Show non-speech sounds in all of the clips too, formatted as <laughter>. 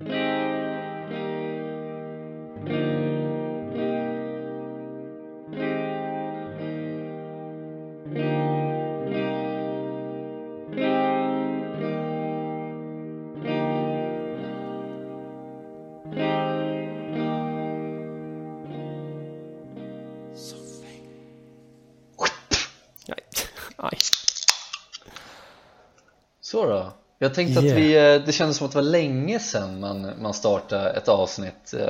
Nej. Jag tänkte Yeah. att vi, eh, det kändes som att det var länge sedan man, man startade ett avsnitt eh,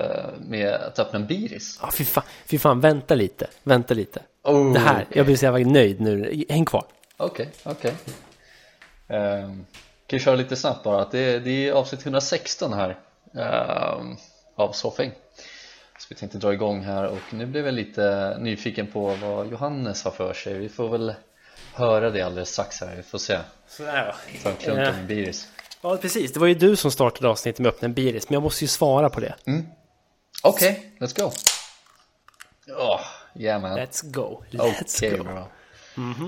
med att öppna en biris. Ah, fy, fan, fy fan, vänta lite, vänta lite. Oh, Det här, jag blir så jävla nöjd nu. Häng kvar. Okej, okej. Ehm, Kan vi köra lite snabbt bara det, det är avsnitt 116 här ehm, av Soffing. Så vi tänkte dra igång här och nu blev jag lite nyfiken på vad Johannes har för sig. Vi får väl höra det alldeles strax här, vi får se. Sådär Ta en klunk Ja. av en biris. Ja, precis. Det var ju du som startade avsnittet med öppna en biris, men jag måste ju svara på det. Okej, let's go! Oh, yeah man. Let's go. Let's Okej, go. bra.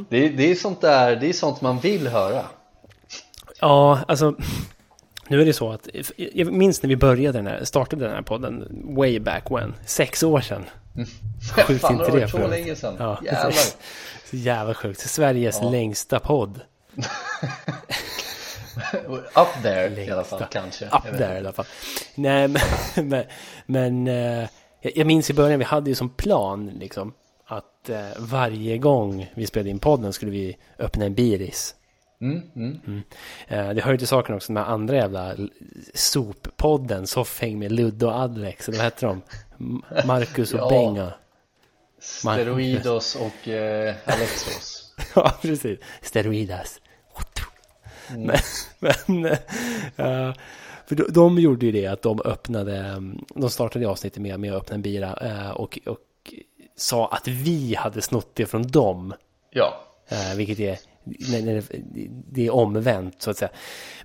Det, är- det är sånt där, det är sånt man vill höra. Ja, alltså. Nu är det så att jag minns när vi började den här, startade den här podden way back when, sex år sedan. Sjukt Fan, inte det har det länge sedan. Ja, Jävlar. Så jävla sjukt. Sveriges längsta podd. <laughs> Up there i alla fall Längsta. kanske. Up there i alla fall. Nej, men, <laughs> men, eh, jag jag minns i början, vi hade ju som plan liksom att eh, varje gång vi spelade in podden skulle vi öppna en biris. Mm, mm. Eh, det hör ju till saken också med andra jävla soppodden, Soffhäng med Ludde och Alex, eller vad hette de? Marcus och Ja. Benga. Steroidos och eh, Alexos. <laughs> Ja, precis. Steroidas. Men, men eh, för de, de gjorde ju det att de öppnade, mm, de startade avsnittet med, med att öppna en bira eh, och, och sa att vi hade snott det från dem. Ja, Eh, vilket är, när, när det, det är omvänt så att säga.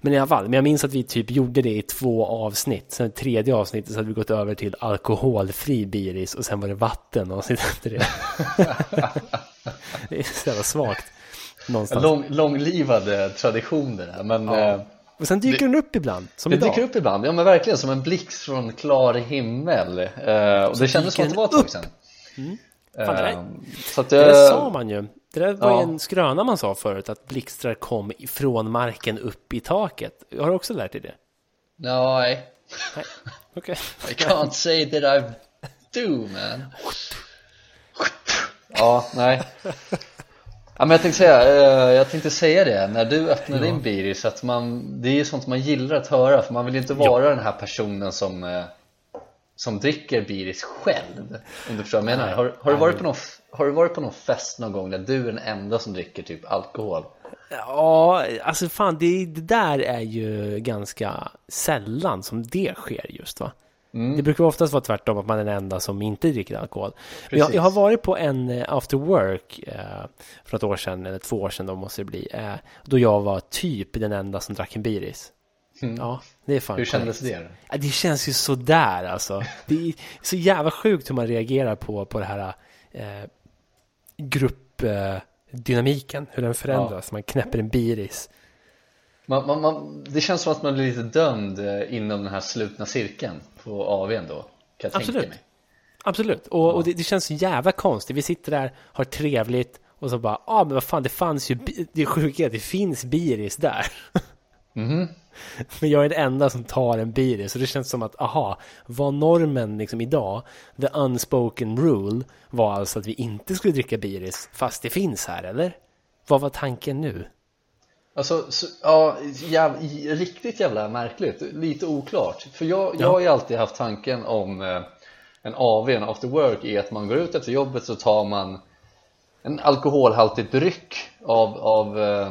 Men i alla fall, men jag minns att vi typ gjorde det i två avsnitt. Sen tredje avsnittet så hade vi gått över till alkoholfri biris och sen var det vatten avsnitt efter det. det är så jävla svagt. Någonstans. lång, långlivade traditioner men Ja. eh, Och sen dyker den upp ibland, som det idag. dyker upp ibland. Ja men verkligen som en blixt från klar himmel. Eh, och det kändes som att det var ett tag sedan. Fan, det där- Eh, så att Det där sa jag, man ju. Det där var ju Ja. en skröna man sa förut, att blixtrar kom från marken upp i taket. Har du också lärt dig det? nej, Nej, okej. <laughs> I can't say that I do man. Ja, nej. Ja, men jag tänkte säga, eh, jag tänkte säga det när du öppnar din biris att man, det är ju sånt man gillar att höra för man vill ju inte vara den här personen som eh, som dricker biris själv om du förstår vad jag menar. Har, har, du varit på någon, har du varit på någon fest någon gång där du är den enda som dricker typ alkohol? Ja, alltså fan, det, det där är ju ganska sällan som det sker just va? Det brukar oftast vara tvärtom, att man är den enda som inte dricker alkohol. Jag, jag har varit på en eh, after work eh, för ett år sedan, eller två år sedan då måste det bli, eh, då jag var typ den enda som drack en biris. Ja, det är fan Hur kändes det? Ja, det känns ju sådär alltså. Det är så jävla sjukt hur man reagerar på, på det här eh, gruppdynamiken, hur den förändras. Man knäpper en biris. Man, man, man, det känns som att man blir lite dömd eh, inom den här slutna cirkeln på AWn då, kan jag Absolut. tänka mig. Absolut, och, och det, det känns så jävla konstigt. Vi sitter där, har trevligt och så bara, ja ah, men vad fan, det fanns ju, det är sjuka det finns biris där. <laughs> Mhm. <laughs> Men jag är den enda som tar en biris, så det känns som att, aha, var normen liksom idag, the unspoken rule, var alltså att vi inte skulle dricka biris, fast det finns här, eller? Vad var tanken nu? Alltså, så, ja, jäv, riktigt jävla märkligt, lite oklart. För jag, jag Ja. har ju alltid haft tanken om eh, en AW, en after work, är att man går ut efter jobbet så tar man en alkoholhaltig dryck av, av, eh,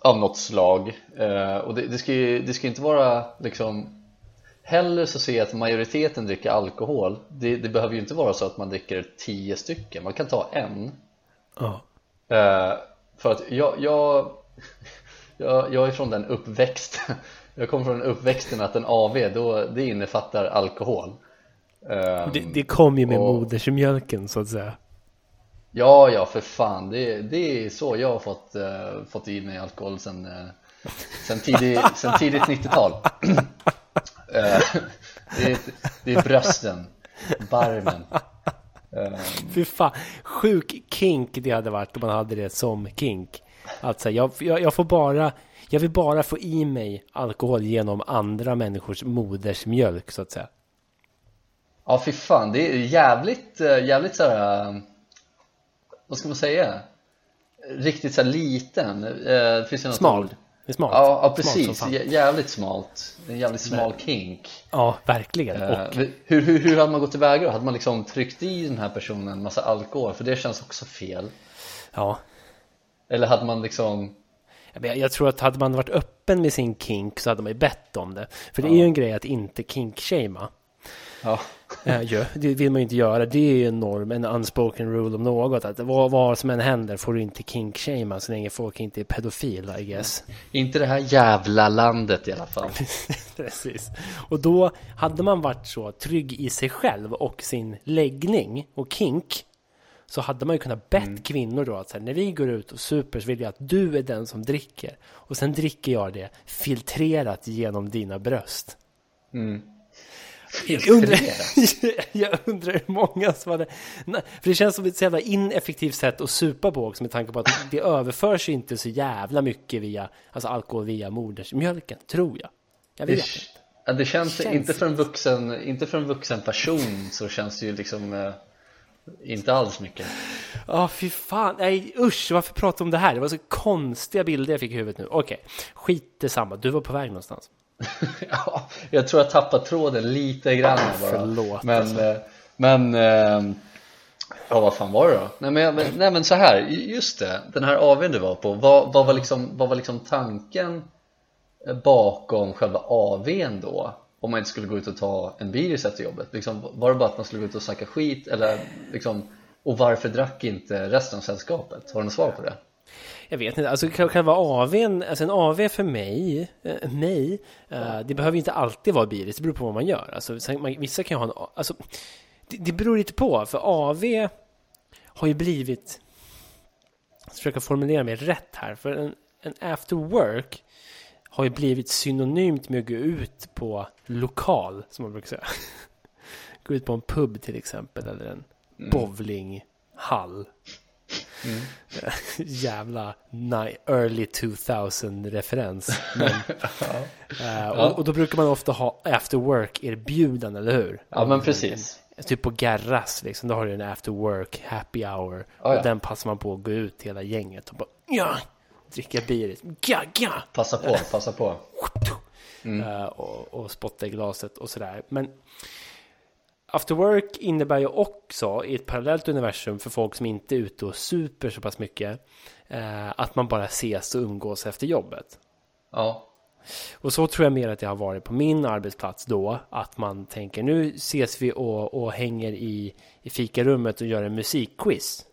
av något slag. Eh, och det, det, ska ju, det ska inte vara liksom Hellre så ser jag att majoriteten dricker alkohol det, det behöver ju inte vara så att man dricker tio stycken, man kan ta en Ja. Eh, för att jag, jag, jag, jag är från den uppväxten <laughs> Jag kommer från uppväxten att en AV, då, det innefattar alkohol Det, det kom ju med och- modersmjölken, så att säga. Ja, ja för fan, det, det är så jag har fått, eh, fått i mig alkohol sen, uh, sen, tidig, sen tidigt 90-tal Eh, <clears throat> Eh, det, är, det är brösten, barmen. Fy fan, sjuk kink det hade varit om man hade det som kink. Alltså jag, jag, jag får bara, jag vill bara få i mig alkohol genom andra människors modersmjölk så att säga. Ja fy fan, det är jävligt, jävligt såhär, vad ska man säga? Riktigt såhär liten, det finns något Smal. Ord. Det är smalt. Ja, ja precis. Jävligt smalt. En jävligt smal kink. Ja, verkligen. Och... hur, hur, hur hade man gått tillväga då? Hade man liksom tryckt i den här personen en massa alkohol? För det känns också fel. Ja. Eller hade man liksom... Jag tror att hade man varit öppen med sin kink så hade man ju bett om det. För det ja. är ju en grej att inte kink-shamea. Ja. Ja, det vill man ju inte göra. Det är ju en norm, en unspoken rule om något. Att vad, vad som än händer får du inte kink-shamea så länge folk inte är pedofila, I guess. Inte det här jävla landet i alla fall. <laughs> Precis. Och då hade man varit så trygg i sig själv och sin läggning och kink så hade man ju kunnat bett mm. kvinnor då att här, när vi går ut och super så vill jag att du är den som dricker. Och sen dricker jag det filtrerat genom dina bröst. Mm. Jag undrar, <laughs> jag undrar hur många som hade... För det känns som ett jävla ineffektivt sätt att supa på också med tanke på att det överförs inte så jävla mycket via alltså alkohol via modersmjölken, tror jag. Jag vet det, inte. Ja, det känns, känns, inte för en vuxen, inte för en vuxen person så känns det ju liksom eh, inte alls mycket. Ja, oh, fy fan. Nej, usch, varför prata om det här? Det var så konstiga bilder jag fick i huvudet nu. Okej, okay. skit detsamma. Du var på väg någonstans. <laughs> ja, jag tror jag tappat tråden lite grann bara. Förlåt. Men, alltså. Eh, men eh, ja, vad fan var det då? Nej men, nej, men så här, just det, den här AWn du var på, vad, vad, var, liksom, vad var liksom tanken bakom själva AWn då? Om man inte skulle gå ut och ta en biris efter jobbet? Liksom, var det bara att man skulle gå ut och snacka skit? Eller liksom, och varför drack inte resten av sällskapet? Har du något svar på det? Jag vet inte, alltså själva AWn, alltså en AW för mig, äh, mig, äh, det behöver inte alltid vara bilis, det beror på vad man gör. Alltså, man, vissa kan ju ha en, alltså, det, det beror lite på, för AW har ju blivit, jag ska försöka formulera mig rätt här, för en, en after work har ju blivit synonymt med att gå ut på lokal, som man brukar säga. <laughs> gå ut på en pub till exempel, eller en mm. bowlinghall. Mm. <laughs> Jävla early 2000 referens. Men, <laughs> ja. uh, och, och, då brukar man ofta ha after work erbjudande, eller hur? Ja, men precis. Typ på Garras, liksom, då har du en after work happy hour. Oh, ja. Och den passar man på att gå ut hela gänget och bara ja, dricka bier. Ja, ja. Passa på, passa på. <laughs> Mm. Uh, och, och spotta i glaset och sådär. Men After Work innebär ju också i ett parallellt universum för folk som inte är ute och super så pass mycket eh, att man bara ses och umgås efter jobbet. Ja. Och så tror jag mer att det har varit på min arbetsplats då att man tänker nu ses vi och, och hänger i, i fikarummet och gör en musikquiz.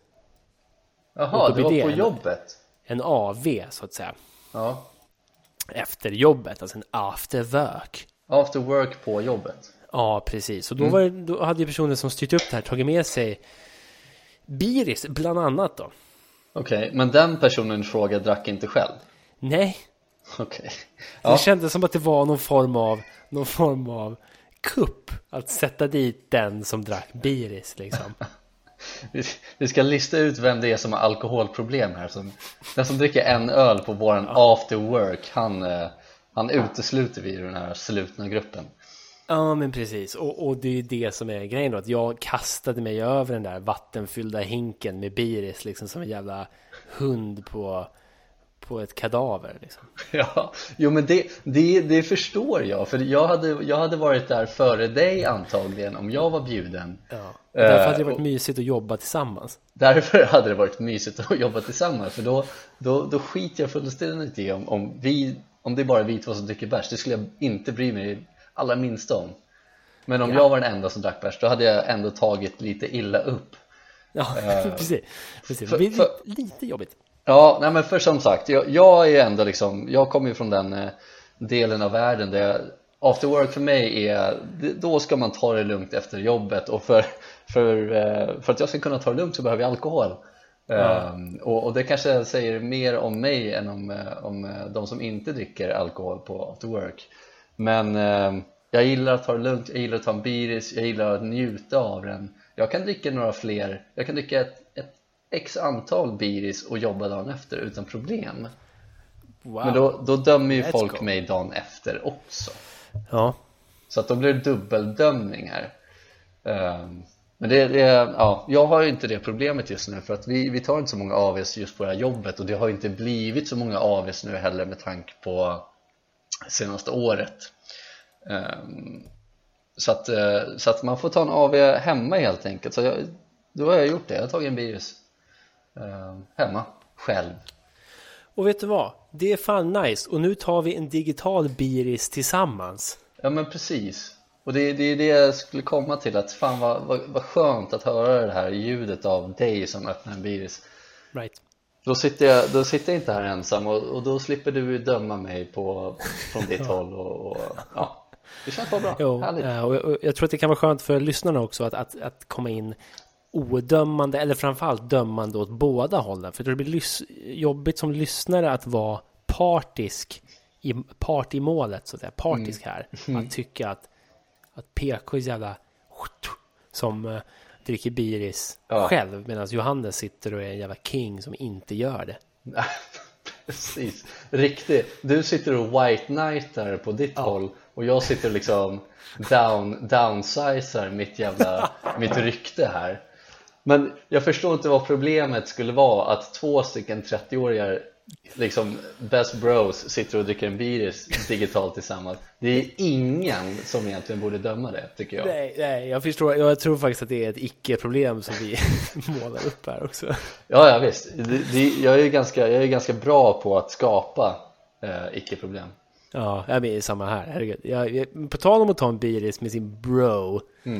Jaha, det var på en, jobbet? En AV så att säga. Ja. Efter jobbet, alltså en after work. After work på jobbet? Ja, precis. Och då, mm. var det, då hade ju personen som styrt upp det här tagit med sig Biris, bland annat då. Okej, okay, men den personen fråga drack inte själv? Nej. Okej. Okay. Ja. Det kändes som att det var någon form av, någon form av kupp. Att sätta dit den som drack Biris liksom. <laughs> Vi ska lista ut vem det är som har alkoholproblem här. Som, den som dricker en öl på våran after work, han, eh, han utesluter vi i den här slutna gruppen. Ja men precis. Och, och det är ju det som är grejen då att jag kastade mig över den där vattenfyllda hinken med Biris liksom som en jävla hund på på ett kadaver liksom. <laughs> Ja, jo men det, det, det förstår jag för jag hade, jag hade varit där före dig antagligen om jag var bjuden. Ja, därför hade det varit uh, mysigt att jobba tillsammans. Därför hade det varit mysigt att jobba tillsammans för då, då, då skiter jag fullständigt i om, om, vi, om det är bara vi två som dricker bärs. Det skulle jag inte bry mig allra minsta om Men om ja. jag var den enda som drack bärs då hade jag ändå tagit lite illa upp Ja, uh, <laughs> precis, precis. För, för, lite jobbigt Ja, nej men för som sagt, jag, jag är ändå liksom, jag kommer ju från den eh, delen av världen där jag, after work för mig är, då ska man ta det lugnt efter jobbet och för, för, eh, för att jag ska kunna ta det lugnt så behöver jag alkohol ja. um, och, och, det kanske säger mer om mig än om, om de som inte dricker alkohol på after work men, Jag gillar att ta det lugnt, jag gillar att ta en biris, jag gillar att njuta av den. Jag kan dricka några fler, jag kan dricka ett, ett x antal biris och jobba dagen efter utan problem. Wow. Men då, då dömer ju Let's folk go. mig dagen efter också. Ja, Så att då blir det dubbeldömning här. Ehm, Men det, det, ja, jag har ju inte det problemet just nu för att vi, vi tar inte så många AVs just på det här jobbet och det har inte blivit så många AVs nu heller med tanke på senaste året Ehm, så, att, eh, så att man får ta en AV hemma helt enkelt så jag, då har jag gjort det, jag har tagit en virus Ehm, hemma, själv och vet du vad? Det är fan nice. Och nu tar vi en digital biris tillsammans. Ja men precis och det, det är det jag skulle komma till att fan vad, vad, vad skönt att höra det här ljudet av dig som öppnar en virus Right. Då sitter jag, då sitter jag inte här ensam och, och då slipper du döma mig på, från ditt <laughs> håll och, och ja. Det känns bara bra, Jo, härligt. eh, och jag, och jag tror att det kan vara skönt för lyssnarna också att, att, att komma in odömande eller framförallt dömande åt båda hållen. För det blir jobbigt som lyssnare att vara partisk i, part i målet, så att säga, partisk här. Att tycka att, att PK är så jävla som eh, dricker biris Ja. själv medan Johannes sitter och är en jävla king som inte gör det. <laughs> Precis, riktigt. Du sitter och white knightar på ditt håll och jag sitter och liksom down, downsizar mitt jävla, <laughs> mitt rykte här Men jag förstår inte vad problemet skulle vara att två stycken 30-åringar liksom best bros sitter och dricker en biris digitalt tillsammans Det är ingen som egentligen borde döma det tycker jag Nej, nej, jag förstår. Jag tror faktiskt att det är ett icke-problem som vi <laughs> målar upp här också. Ja, ja visst, det, det, jag, är ganska, jag är ganska bra på att skapa eh, icke-problem Ja, jag är samma här. Herregud. Jag, jag, på tal om att ta en biris med sin bro. Mm.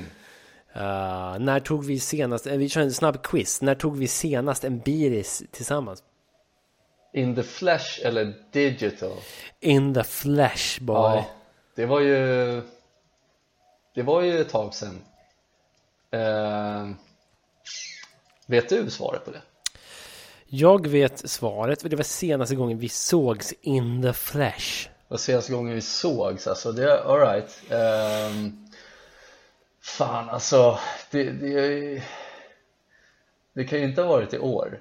Uh, när tog vi senast, eh, vi kör en snabb quiz. När tog vi senast en biris tillsammans? In the flesh eller digital? In the flesh boy. Ja, det var ju Det var ju ett tag sedan eh, Vet du svaret på det? Jag vet svaret, för det var senaste gången vi sågs in the flesh. Det var senaste gången vi sågs alltså, det är alright um, Fan alltså, det, det, det kan ju inte ha varit i år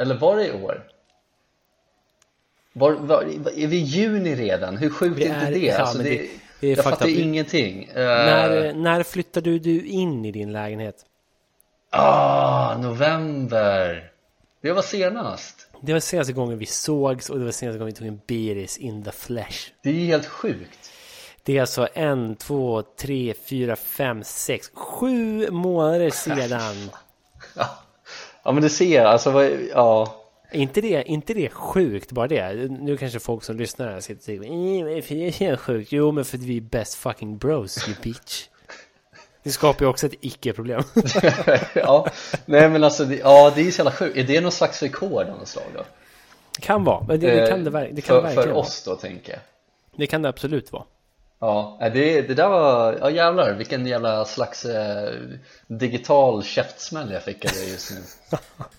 Eller var det i år? Var, var, är vi i juni redan? Hur sjukt är inte det? ja, alltså, det, det- det är jag fattar up. ingenting Eh, När, när flyttade du in i din lägenhet? Ah, november Det var senast Det var senaste gången vi sågs och det var senaste gången vi tog en biris in the flesh. Det är helt sjukt Det är alltså en, två, tre, fyra, fem, sex, sju månader sedan. Ja <laughs> men det ser, alltså vad, ja inte det, inte det sjukt bara det? Nu kanske folk som lyssnar här sitter och säger "Mm, varför är det helt sjukt? Jo men för att vi är best fucking bros you <laughs> bitch. Det skapar ju också ett icke-problem. <laughs> ja, nej men alltså, det, ja det är så jävla sjukt. Är det någon slags rekord av något slag då? kan vara, men det, det kan det, ver- det, kan för, det verkligen för vara. oss då tänker jag Det kan det absolut vara. Ja, nej, det, det där var, ja jävlar vilken jävla slags eh, digital käftsmäll jag fick av det just nu <laughs>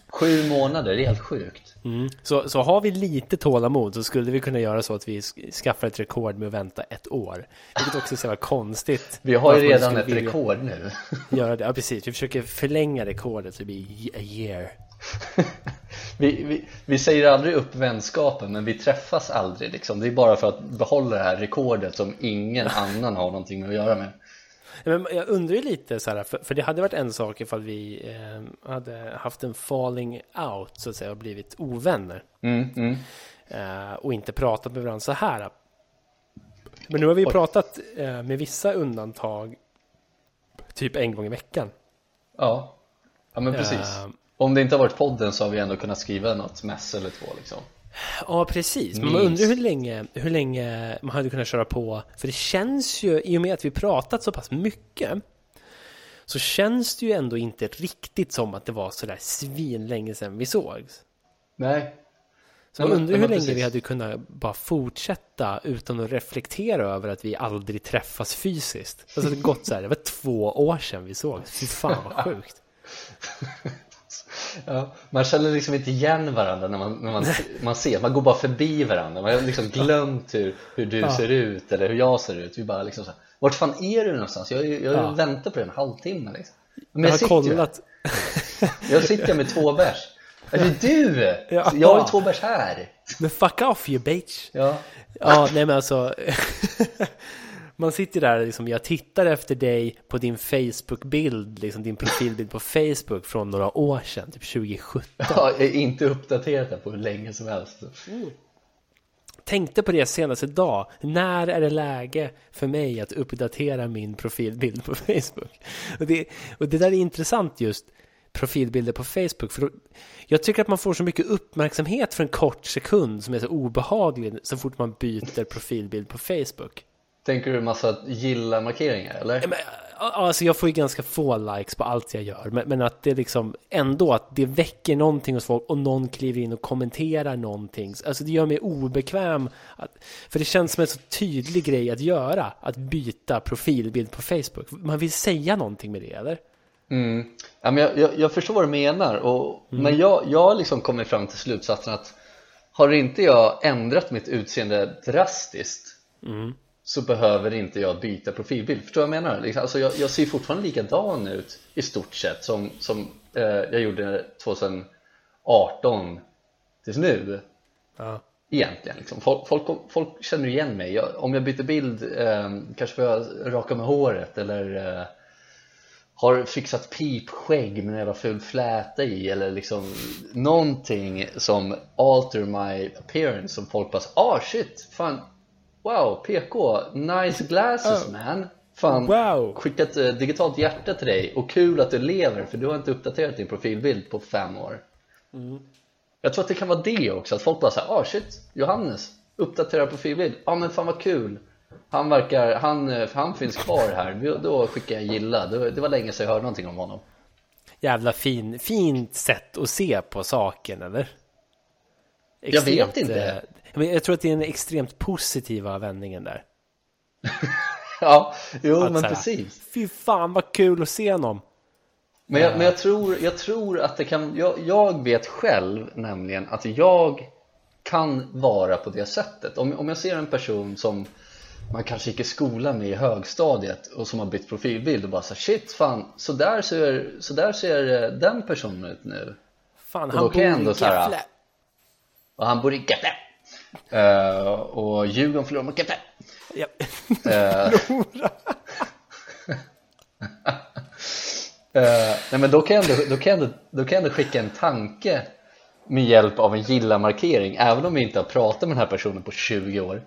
Sju månader, det är helt sjukt Mm. Så, så har vi lite tålamod så skulle vi kunna göra så att vi sk- skaffar ett rekord med att vänta ett år. Vilket också är så konstigt. <laughs> Vi har ju redan ett rekord nu Göra det. <laughs> Ja, precis. Vi försöker förlänga rekordet så det blir a year. <laughs> vi, vi, vi säger aldrig upp vänskapen men vi träffas aldrig liksom Det är bara för att behålla det här rekordet som ingen <laughs> annan har någonting att göra med Men jag undrar ju lite så här, för, för det hade varit en sak ifall vi eh, hade haft en falling out så att säga och blivit ovänner. mm, mm. Eh, och inte pratat med varandra så här. Men nu har vi ju Oj. pratat eh, med vissa undantag typ en gång i veckan. Ja, ja men precis. Om det inte har varit podden så har vi ändå kunnat skriva något mess eller två liksom Ja, precis. Men man undrar hur länge, hur länge man hade kunnat köra på. För det känns ju, i och med att vi pratat så pass mycket, så känns det ju ändå inte riktigt som att det var så där svin länge sedan vi sågs. Nej Så man undrar hur länge precis. vi hade kunnat bara fortsätta utan att reflektera över att vi aldrig träffas fysiskt. Alltså det gått så här, det var två år sedan vi sågs. Fy fan vad <laughs> sjukt. <laughs> Ja, man känner liksom inte igen varandra när man, när man, <laughs> man ser, man går bara förbi varandra Man har liksom glömt hur, hur du Ja. ser ut eller hur jag ser ut Vi bara liksom så här, Vart fan är du någonstans? Jag, jag Ja. väntar på dig en halvtimme liksom. Men Jag jag, har sitter ju kollat. här. Jag sitter med två bärs Är det du? Ja. Jag har ju två bärs här Men fuck off you bitch! Ja, Ja, nej men alltså <laughs> Man sitter där liksom, jag tittar efter dig på din Facebook-bild, liksom din profilbild på Facebook från några år sedan, typ 2017 jag är inte uppdaterad på hur länge som helst Tänkte på det senast idag, när är det läge för mig att uppdatera min profilbild på Facebook? Och det, och det där är intressant just, profilbilder på Facebook, för då, jag tycker att man får så mycket uppmärksamhet för en kort sekund som är så obehaglig så fort man byter profilbild på Facebook. Tänker du en massa gilla-markeringar eller? Men, alltså jag får ju ganska få likes på allt jag gör, men, men att det liksom ändå att det väcker någonting hos folk och någon kliver in och kommenterar någonting. Alltså det gör mig obekväm, att, för det känns som en så tydlig grej att göra, att byta profilbild på Facebook. Man vill säga någonting med det, eller? Mm. Ja, men jag, jag, jag förstår vad du menar, och, men jag, jag har liksom kommit fram till slutsatsen att har inte jag ändrat mitt utseende drastiskt så behöver inte jag byta profilbild. Förstår du vad jag menar? Liksom, Alltså jag, jag ser fortfarande likadan ut i stort sett som, som eh, jag gjorde 2018 tills nu Ja. egentligen liksom. folk, folk, folk känner igen mig jag, om jag byter bild eh, kanske får jag raka med håret eller eh, har fixat pipskägg med en jävla ful fläta i eller liksom någonting som alter my appearance som folk bara ah shit fan wow PK nice glasses man. Fan Wow. skickat ett digitalt hjärta till dig och kul att du lever för du har inte uppdaterat din profilbild på fem år. Jag tror att det kan vara det också, att folk bara säger ah shit, Johannes, uppdaterar profilbild, ja ah, men fan vad kul. Han verkar, han, eh, han finns kvar här, då, skickar jag gilla, det, var länge sedan jag hörde någonting om honom. Jävla fin, fint sätt att se på saken, eller? Jag vet inte. Eh, jag tror att det är den extremt positiva vändningen där. <laughs> Ja, jo Att men här, precis Fy fan vad kul att se honom! Men jag, men jag, tror, jag tror att det kan, jag, jag vet själv nämligen att jag kan vara på det sättet om, om jag ser en person som man kanske gick i skola med i högstadiet och som har bytt profilbild och bara så shit fan, så där ser, så där ser eh, den personen ut nu Fan, Och han bor i Gefle. och han bor i Gefle Eh, och Djurgården förlorar mot Gefle Ja. Eh, <laughs> Eh, nej men då kan, jag ändå, då, kan jag ändå, då kan jag ändå skicka en tanke med hjälp av en gilla-markering. Även om vi inte har pratat med den här personen på 20 år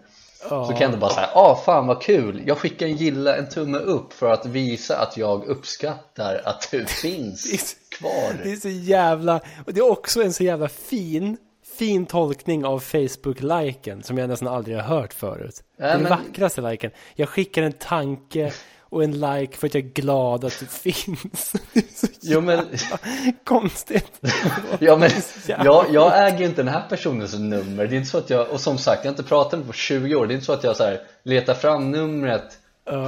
så kan jag ändå bara säga ah fan vad kul. Jag skickar en gilla, en tumme upp för att visa att jag uppskattar att du <laughs> Det finns så- kvar. Det är så jävla... Och det är också en så jävla fin, fin tolkning av Facebook-liken som jag nästan aldrig har hört förut. Ja, den men- vackraste liken. Jag skickar en tanke och en like för att jag är glad att du <laughs> finns. Jo men, konstigt. <laughs> ja, men jag, jag äger ju inte den här personens nummer Det är inte så att jag, och som sagt jag har inte pratat med på 20 år Det är inte så att jag så här, letar fram numret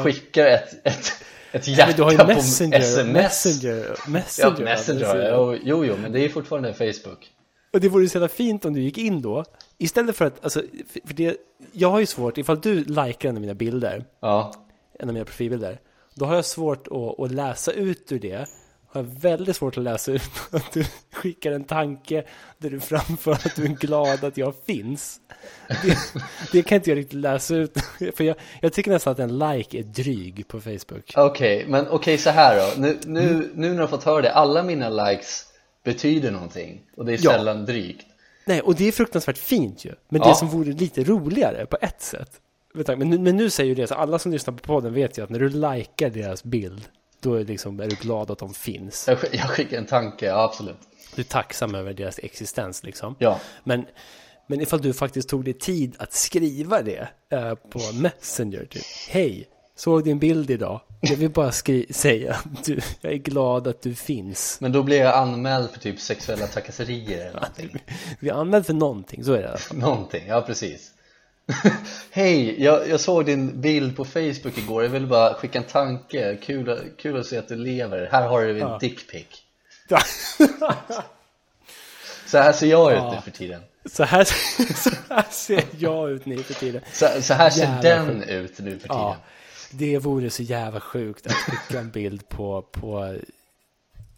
Skickar ett, ett, ett hjärta Men du har ju på Messenger, sms Messenger, Ja, Messenger. Messenger, alltså. ja, jo, jo, men det är fortfarande Facebook Och det vore så jävla fint om du gick in då. Istället för att, alltså, för det, jag har ju svårt, ifall du likar en av mina bilder, Ja, en av mina profilbilder, då har jag svårt att, att läsa ut ur det. Har jag väldigt svårt att läsa ut <laughs> att du skickar en tanke där du framför att du är glad att jag finns. Det, det kan inte jag riktigt läsa ut. <laughs> För jag, jag tycker nästan att en like är dryg på Facebook. okej, men okej så här då nu, nu, Mm. nu när du har fått höra det, alla mina likes betyder någonting Och det är Ja. sällan drygt Nej, och det är fruktansvärt fint ju. Men Ja. det som vore lite roligare på ett sätt. Men nu, men nu säger ju det, så alla som lyssnar på podden vet ju att när du likar deras bild, då är, liksom, är du glad att de finns. Jag, jag skickar en tanke, ja absolut Du är tacksam över deras existens liksom. Ja, Men, men ifall du faktiskt tog dig tid att skriva det eh, på Messenger, typ. Hej, såg din bild idag. Jag vill bara säga att du, jag är glad att du finns. men då blir jag anmäld för typ sexuella trakasserier eller någonting <laughs> Vi är använd för någonting, så är det. <laughs> Någonting, ja precis <laughs> Hej, jag, jag såg din bild på Facebook igår, jag ville bara skicka en tanke Kul, kul att se att du lever, här har du en Ja. dickpic Så här ser jag ut Ja. nu för tiden. Så här, så här ser jag ut nu för tiden. Så, så här ser Jävla den ut nu för tiden. Ja, det vore så jävla sjukt att skicka en bild på, på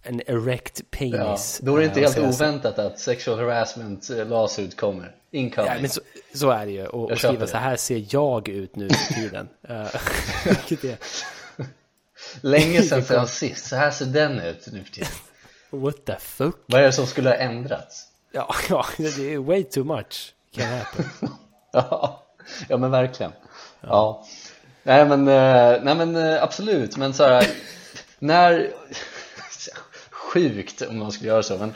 en erect Ja, penis. då är det inte helt oväntat att sexual harassment eh, lawsuit kommer. Incoming. Ja, men så, så är det ju. Och, och skriva det. så här ser jag ut nu för tiden. <laughs> <laughs> Länge sedan <laughs> sen sist, så här ser den ut nu för tiden. what the fuck? Vad är det som skulle ha ändrats? Ja, ja, det är way too much. Can happen. Ja, ja men verkligen. Ja. Nej men, eh, nej men eh, absolut, men så här, när, sjukt om man skulle göra så, men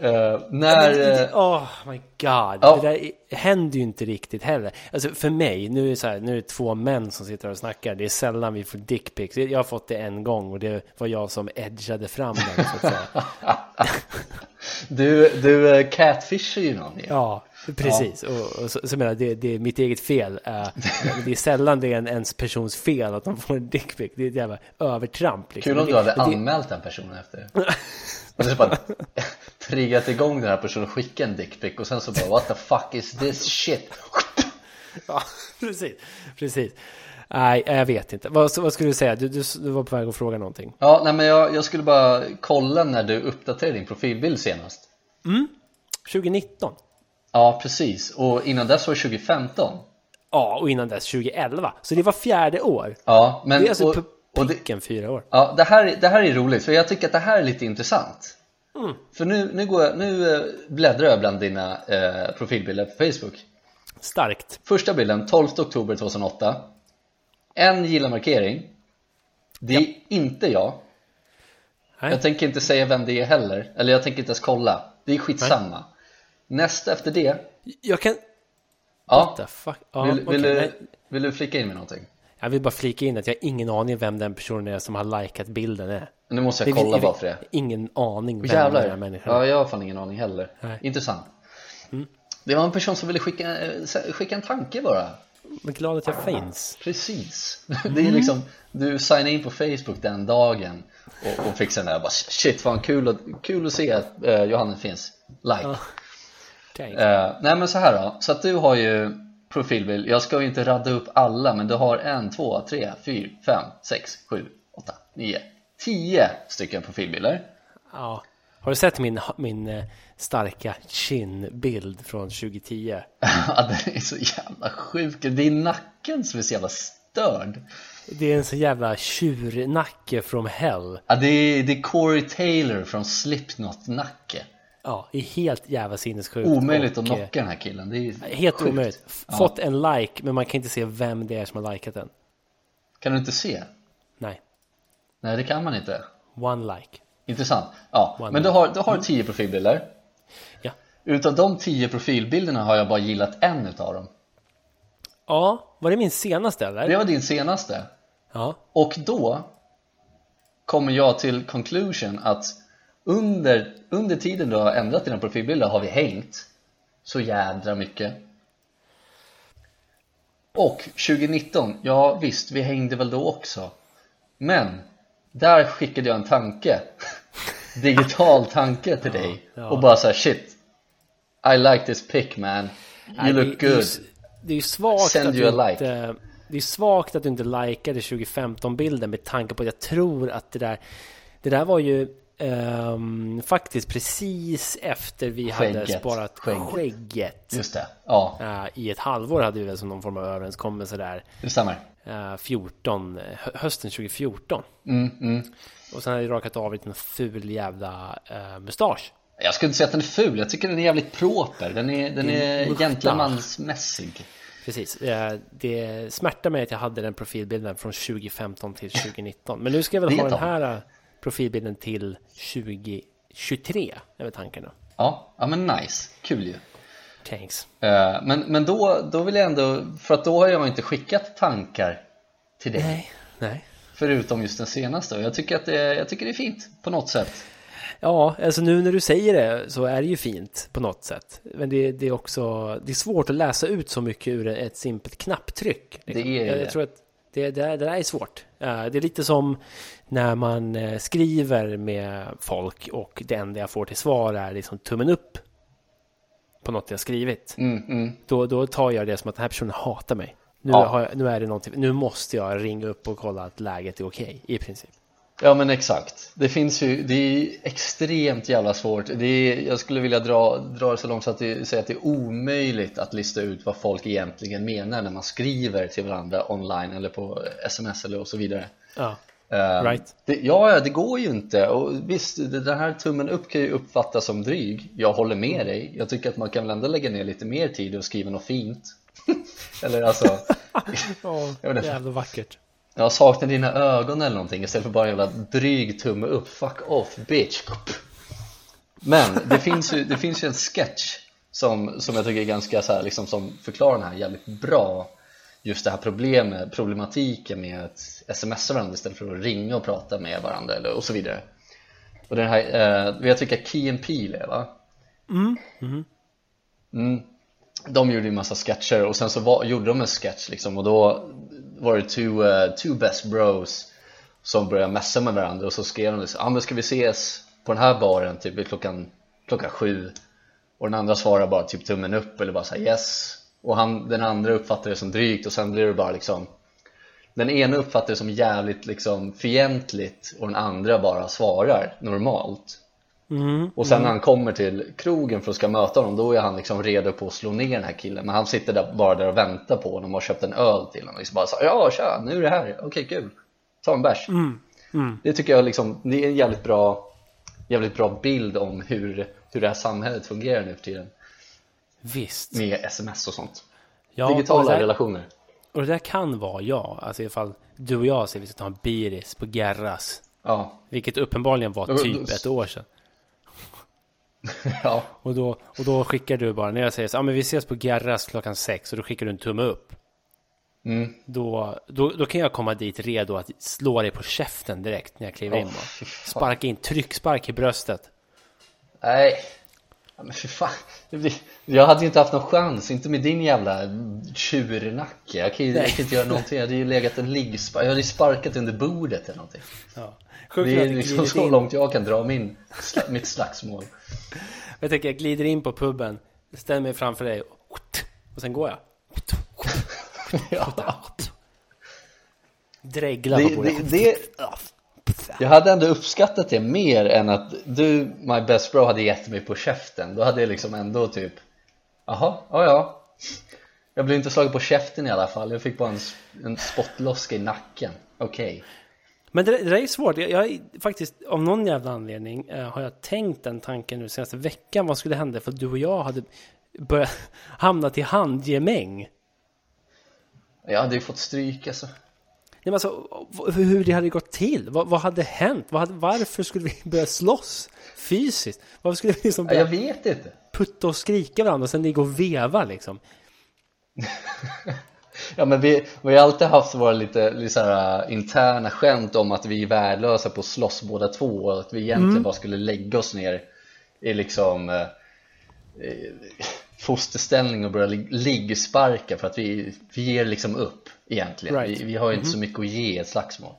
eh, när, eh, Oh my god, Ja. det där är- händer ju inte riktigt heller. Alltså för mig, nu är det så här, nu är det två män som sitter och snackar. Det är sällan vi får dickpics. Jag har fått det en gång och det var jag som edgade fram den så att säga. <laughs> du, du catfishar ju någon. Ja, precis. Och, och så, så menar det, det är mitt eget fel. Eh, det är sällan det är en ens persons fel att de får en dickpic. Det är ett jävla övertramp. Liksom. Kul om du hade det, det, anmält den personen efter Och så bara <laughs> triggat igång den här personen och skickat en dickpic och sen så bara What the fuck is this shit? <laughs> Ja, precis. precis. Nej, jag vet inte. Vad, vad skulle du säga? Du, du, du var på väg att fråga någonting. Ja, nej men jag, jag skulle bara kolla när du uppdaterade din profilbild senast 2019. Ja, precis. Och innan dess var det 2015 Ja, och innan dess 2011. Så det var fjärde år. Ja, men Det är alltså och, och det, fyra år. ja, det, här, det här är roligt för jag tycker att det här är lite intressant Mm. För nu, nu, går jag, nu eh, bläddrar jag bland dina eh, profilbilder på Facebook Starkt. Första bilden, 12 oktober 2008 En gilla-markering Det är inte jag Nej. Jag tänker inte säga vem det är heller Eller jag tänker inte ens kolla Det är skitsamma Nästa efter det Jag kan... Ja, What the fuck? Ja, vill, okej. vill, du, vill du flika in med någonting? Jag vill bara flika in att jag har ingen aning vem den personen är som har likat bilden är. Nu måste jag kolla bara för det Ingen aning vem Jävlar. den här människan Ja, är. jag har fan ingen aning heller. Nej. Mm. Intressant. Det var en person som ville skicka, eh, skicka en tanke bara. Men glad att jag finns. Precis. <laughs> Det Mm. är liksom, du signar in på Facebook den dagen och, och fick sen där bara shit fan kul att, kul att se att eh, Johannes finns. Like. Ja. Tänk. Eh, nej men så här då, så att du har ju profilbild, jag ska ju inte radda upp alla men du har en, två, tre, fyra, fem, sex, sju, åtta, nio, tio stycken profilbilder. Ja. Har du sett min, min eh, starka kindbild från 2010? <laughs> Ja, den är så jävla sjuk. Det är nacken som är så jävla störd. Det är en sån jävla tjurnacke from hell. Ja, det, är, det är Corey Taylor från Slipknot-nacke. Ja, det är helt jävla sinnessjukt. Omöjligt och, att knocka den här killen. Det är Helt sjukt. omöjligt. Fått en like, men man kan inte se vem det är som har likat den. Kan du inte se? Nej, Nej, det kan man inte. one like. Intressant. Ja, One men du har, du har tio profilbilder. Ja. Utav de tio profilbilderna har jag bara gillat en utav dem. Ja, var det min senaste eller? Det var din senaste. Ja. Och då kommer jag till conclusion att under, under tiden du har ändrat dina profilbilder har vi hängt så jädra mycket. Och 2019, ja visst, vi hängde väl då också. Men där skickade jag en tanke, <laughs> digital tanke till dig ja. och bara såhär shit, I like this pic man, you Nej, look det, good. Det är ju svagt Send att you du a inte... Det är svagt att du inte likade 2015-bilden med tanke på att jag tror att det där... Det där var ju ehm, faktiskt precis efter vi hade Skägget. sparat Skägget. skägget. Just det, ja, Eh, I ett halvår hade vi väl som någon form av överenskommelse där. det stämmer. eh, 14, hö- hösten 2014. Mm, mm. Och sen hade jag rakat av en ful jävla uh, mustasch. Jag skulle inte säga att den är ful, jag tycker den är jävligt proper, den är, den är gentlemansmässig Precis. Det smärtar mig att jag hade den profilbilden från 2015 till 2019. Men nu ska jag väl ha den här profilbilden till 2023. är väl tanken då. Ja, ja men nice, kul ju Thanks. Eh, Men, men då, då vill jag ändå, för att då har jag inte skickat tankar till dig Nej, nej. Förutom just den senaste jag tycker att det, jag tycker det är fint på något sätt Ja, alltså nu när du säger det så är det ju fint på något sätt. Men det, det är också det är svårt att läsa ut så mycket ur ett simpelt knapptryck. liksom. Det är ju jag, jag tror att Det, det, det där är svårt. Eh, Det är lite som när man eh, skriver med folk och det enda jag får till svar är liksom tummen upp på något jag skrivit. Mm, mm. Då, då tar jag det som att den här personen hatar mig. Nu, Ja. jag, nu är det någonting, nu måste jag ringa upp och kolla att läget är okej, i princip. Ja men exakt, det finns ju, det är extremt jävla svårt. Det är, Jag skulle vilja dra, dra det så långt så att det, säga att det är omöjligt att lista ut vad folk egentligen menar när man skriver till varandra online eller på sms eller och så vidare. Ja, Ehm, Right. det, Ja, det går ju inte. Och visst, det- den här tummen upp kan ju uppfattas som dryg. Jag håller med dig, jag tycker att man kan väl ändå lägga ner lite mer tid och skriva något fint. <laughs> Eller alltså, <laughs> oh, jävla vackert. Jag saknar dina ögon eller någonting istället för bara en jävla dryg tumme upp. Fuck off bitch. Men det finns ju, det finns ju en sketch som, som jag tycker är ganska så här, liksom som förklarar den här jävligt bra. Just det här problemet, problematiken med att smsa varandra istället för att ringa och prata med varandra eller, och så vidare. Och den här, eh, vet vilka Key and Peele är va? Mm. De gjorde ju massa sketcher och sen så var, gjorde de en sketch liksom och då var det two, uh, two best bros som började messa med varandra och så skrev de liksom, ah, men ska vi ses på den här baren typ vid klockan, klockan sju? Och den andra svarar bara typ tummen upp eller bara såhär yes. Och han, den andra uppfattar det som drygt och sen blir det bara liksom den ena uppfattar det som jävligt liksom fientligt och den andra bara svarar normalt. Mm. och sen när han kommer till krogen för att ska möta honom då är han liksom redo på att slå ner den här killen men han sitter där, bara där och väntar på honom och har köpt en öl till honom liksom bara så, ja tja, nu är det här, okej kul ta en bärs Mm. det tycker jag liksom, det är en jävligt bra jävligt bra bild om hur, hur det här samhället fungerar nu för tiden Visst. med sms och sånt Ja, och, digitala det där, relationer och det där kan vara jag. Alltså ifall du och jag säger vi ska ta en biris på Gerras. ja, Vilket uppenbarligen var typ ett år sedan. <laughs> ja, Och då, och då skickar du bara, när jag säger så, ja men vi ses på Gerras klockan sex och då skickar du en tumme upp. mm. Då, då, då kan jag komma dit redo att slå dig på käften direkt när jag kliver Åh, in. Sparka in, tryckspark i bröstet. Nej, ja, men för fan Det Jag hade ju inte haft någon chans, inte med din jävla tjurnacke Jag kan ju jag kan inte göra någonting, jag hade ju legat en liggspark Jag hade ju sparkat under bordet eller någonting Ja. Sjukt Det är liksom så in. långt jag kan dra min, mitt slagsmål <laughs> Jag tänker, jag glider in på puben, ställer mig framför dig och sen går jag. <laughs> ja. <laughs> Dreglar det, på bordet. det, det, Jag hade ändå uppskattat det mer än att du, my best bro, hade gett mig på käften Då hade jag liksom ändå typ Jaha, ja ja Jag blev inte slagen på käften i alla fall, jag fick bara en, en spottloska i nacken Okej Men det, det där är svårt. Jag, jag faktiskt, av någon jävla anledning, eh, har jag tänkt den tanken nu senaste veckan. Vad skulle hända för att du och jag hade börjat <laughs> hamna till handgemäng? Jag hade ju fått stryk alltså men alltså, hur det hade gått till? Vad, vad hade hänt? Vad hade, varför skulle vi börja slåss fysiskt? Varför skulle vi liksom ja, Jag börja vet inte putta och skrika varandra och sen ligga och veva liksom? <laughs> Ja men vi, vi har alltid haft våra lite, lite så här, äh, interna skämt om att vi är värdelösa på att slåss båda två och att vi egentligen bara skulle lägga oss ner i liksom eh, fosterställning och börja lig- liggsparka för att vi, vi ger liksom upp egentligen Right. vi, vi har ju inte så mycket att ge i ett slagsmål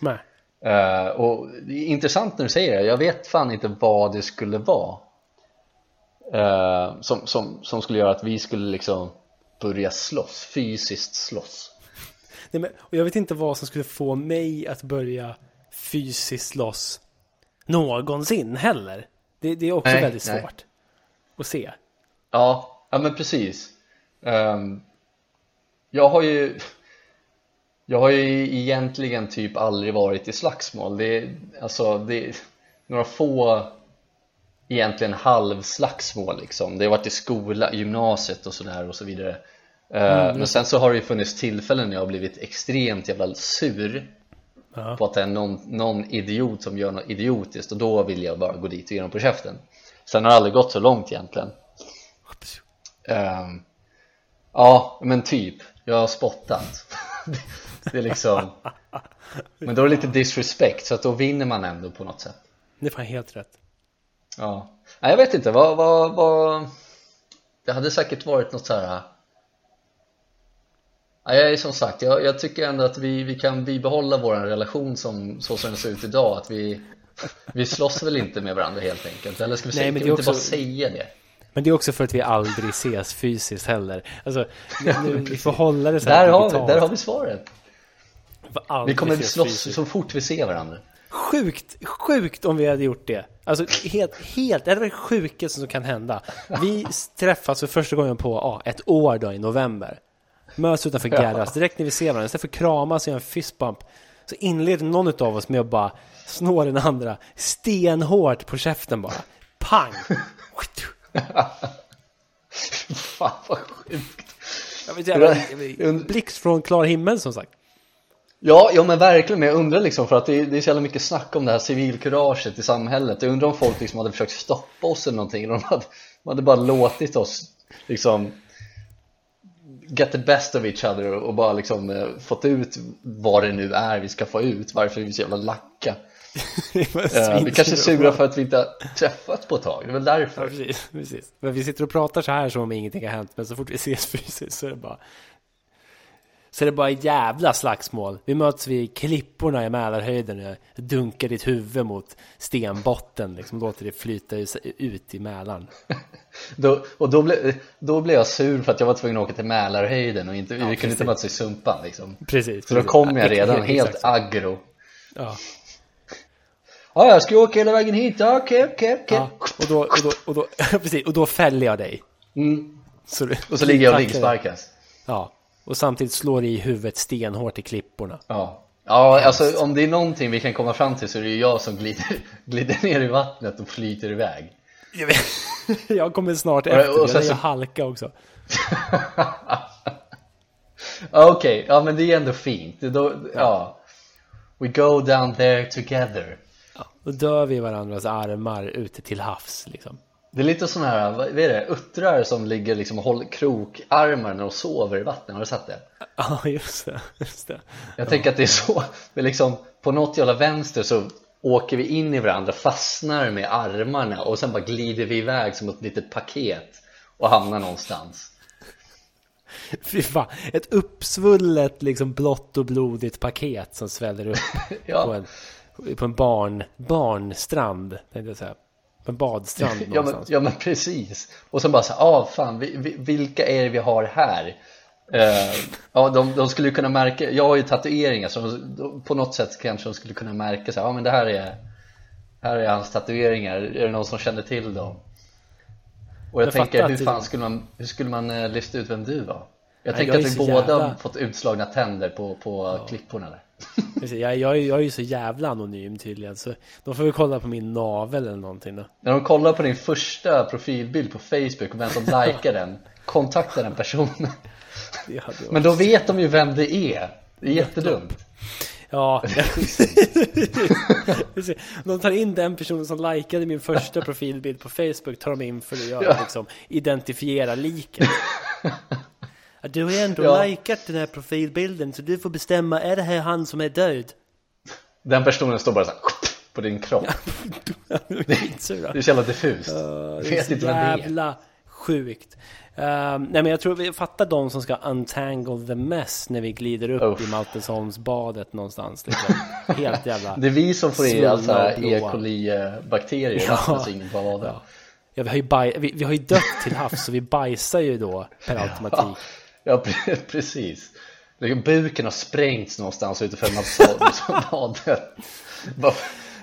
Nej. Eh, och det är intressant när du säger det, jag vet fan inte vad det skulle vara eh, som, som, som skulle göra att vi skulle liksom börja slåss, fysiskt slåss Nej, men, och jag vet inte vad som skulle få mig att börja fysiskt slåss någonsin heller. Det, det är också Nej, väldigt nej. svårt att se. Ja, ja men precis. Ehm, Jag har ju Jag har ju egentligen typ aldrig varit i slagsmål. Det är alltså det är några få egentligen halvslagsmål liksom. Det har varit i skola, gymnasiet och sådär och så vidare. Ehm, Men sen så har det ju funnits tillfällen när jag har blivit extremt jävla sur Ja. på att det är någon, någon idiot som gör något idiotiskt och då vill jag bara gå dit och ge dem på käften. Sen har det aldrig gått så långt egentligen Ehm, Ja, men typ. Jag har spottat. <laughs> det är liksom <laughs> Men då är det lite disrespect så att då vinner man ändå på något sätt. Det är fan helt rätt. Ja. Nej, jag vet inte. Vad, vad, vad... Det hade säkert varit något så här. Ja, jag är som sagt, jag, jag tycker ändå att vi, vi kan bibehålla vår relation som, så som den ser ut idag att vi, vi slåss väl inte med varandra helt enkelt eller ska vi, säga, Nej, men kan vi inte bara säga det? Men det är också för att vi aldrig ses fysiskt heller. Alltså, nu, vi får hålla det så Där har, vi, där har vi svaret Vi Vi kommer slåss fysiskt. så fort vi ser varandra Sjukt, sjukt om vi hade gjort det. Alltså helt, helt, det är det sjukaste som kan hända. Vi träffas för första gången på ja, ett år då i november. Möts utanför Gerras, direkt när vi ser varandra, istället för att kramas och göra en fistbump så inleder någon av oss med att bara snå den andra stenhårt på käften bara. Pang! <laughs> <laughs> Fan vad sjukt. Jag vet, jävla, blixt från klar himmel som sagt. Ja, ja men verkligen, men jag undrar liksom för att det är, det är så jävla mycket snack om det här civilkuraget i samhället. Jag undrar om folk liksom hade försökt stoppa oss eller någonting eller de hade, de hade bara låtit oss liksom get the best of each other och bara liksom eh, fått ut vad det nu är vi ska få ut varför vi är så jävla lacka Vi kanske är sura för att vi inte har träffats på ett tag, det är väl Ja, därför precis, precis. Men vi sitter och pratar så här som om ingenting har hänt, men så fort vi ses fysiskt så är det bara så är det bara jävla slagsmål. Vi möts vid klipporna i Mälarhöjden och jag dunkar ditt huvud mot stenbotten, liksom låter det flyta ut i Mälaren. <laughs> då, Och då, ble, då blev jag sur för att jag var tvungen att åka till Mälarhöjden och inte, vi kunde inte mötas i Sumpan liksom Precis. Så då precis. kom jag Ja, redan exakt. helt aggro Ja. Ja, jag ska åka hela vägen hit, ja, okej, okej, okej. Och då, och då, och då, <laughs> precis, och då fäller jag dig. mm. Så Och så ligger jag och ryggsparkas Ja. Och samtidigt slår i huvudet stenhårt i klipporna. Ja, ja alltså om det är någonting vi kan komma fram till så är det ju jag som glider, <laughs> glider ner i vattnet och flyter iväg Jag, vet, <laughs> jag kommer snart Och- efter, och sen jag så- halka också. Okej, ja men det är ändå fint då, ja We go down there together Ja, då dör vi i varandras armar ute till havs liksom. Det är lite sån här, vad är det, uttrar som ligger liksom och håller krokarmar när de sover i vattnet, har du sett det? Ja, <laughs> just det. Just det. Jag tänker att det är så, men liksom på något jävla vänster så åker vi in i varandra, fastnar med armarna och sen bara glider vi iväg som ett litet paket och hamnar någonstans <laughs> Fy fan. Ett uppsvullet, liksom blått och blodigt paket som sväller upp <laughs> Ja. på en, på en barn, barnstrand, tänkte jag säga. På en badstrand <laughs> ja men, ja men precis Och sen bara så ja ah, fan, vi, vi, vilka är det vi har här? Eh, ja de, de skulle kunna märka, jag har ju tatueringar så de, på något sätt kanske de skulle kunna märka så ja ah, men det här är Här är hans tatueringar, är det någon som känner till dem? Och jag Jag tänker, hur fan skulle man, hur skulle man eh, lista ut vem du var? Jag Ja, tänker jag att vi båda jävla- har fått utslagna tänder på, på klipporna där Jag, jag, är- jag är ju så jävla anonym tydligen, så de får väl kolla på min navel eller någonting då. När de kollar på din första profilbild på Facebook och vem som likar den Kontakta den personen Men då vet de ju vem det är Det är jättedumt Ja, <laughs> de tar in den personen som likade min första profilbild på Facebook, tar de in för att göra, Ja. liksom, identifiera liket. <laughs> Du har ju ändå Ja. likat den här profilbilden, så du får bestämma, är det här han som är död? Den personen står bara så här, på din kropp. <laughs> Det är så jävla diffust Ja, Jag vet inte vem det är jävla sjukt. Ehm, nej men jag tror vi fattar de som ska untangle the mess när vi glider upp Uff. i Maltesholmsbadet någonstans. Liksom. <laughs> Helt jävla... Det är vi som får i blåa. E. coli-bakterier i Ja. Ja. Ja, vi, har ju vi, vi har ju dött till havs så vi bajsar ju då per automatik. Ja, pre- <laughs> precis. Buken har sprängts någonstans utanför Maltesholmsbadet <laughs> Bara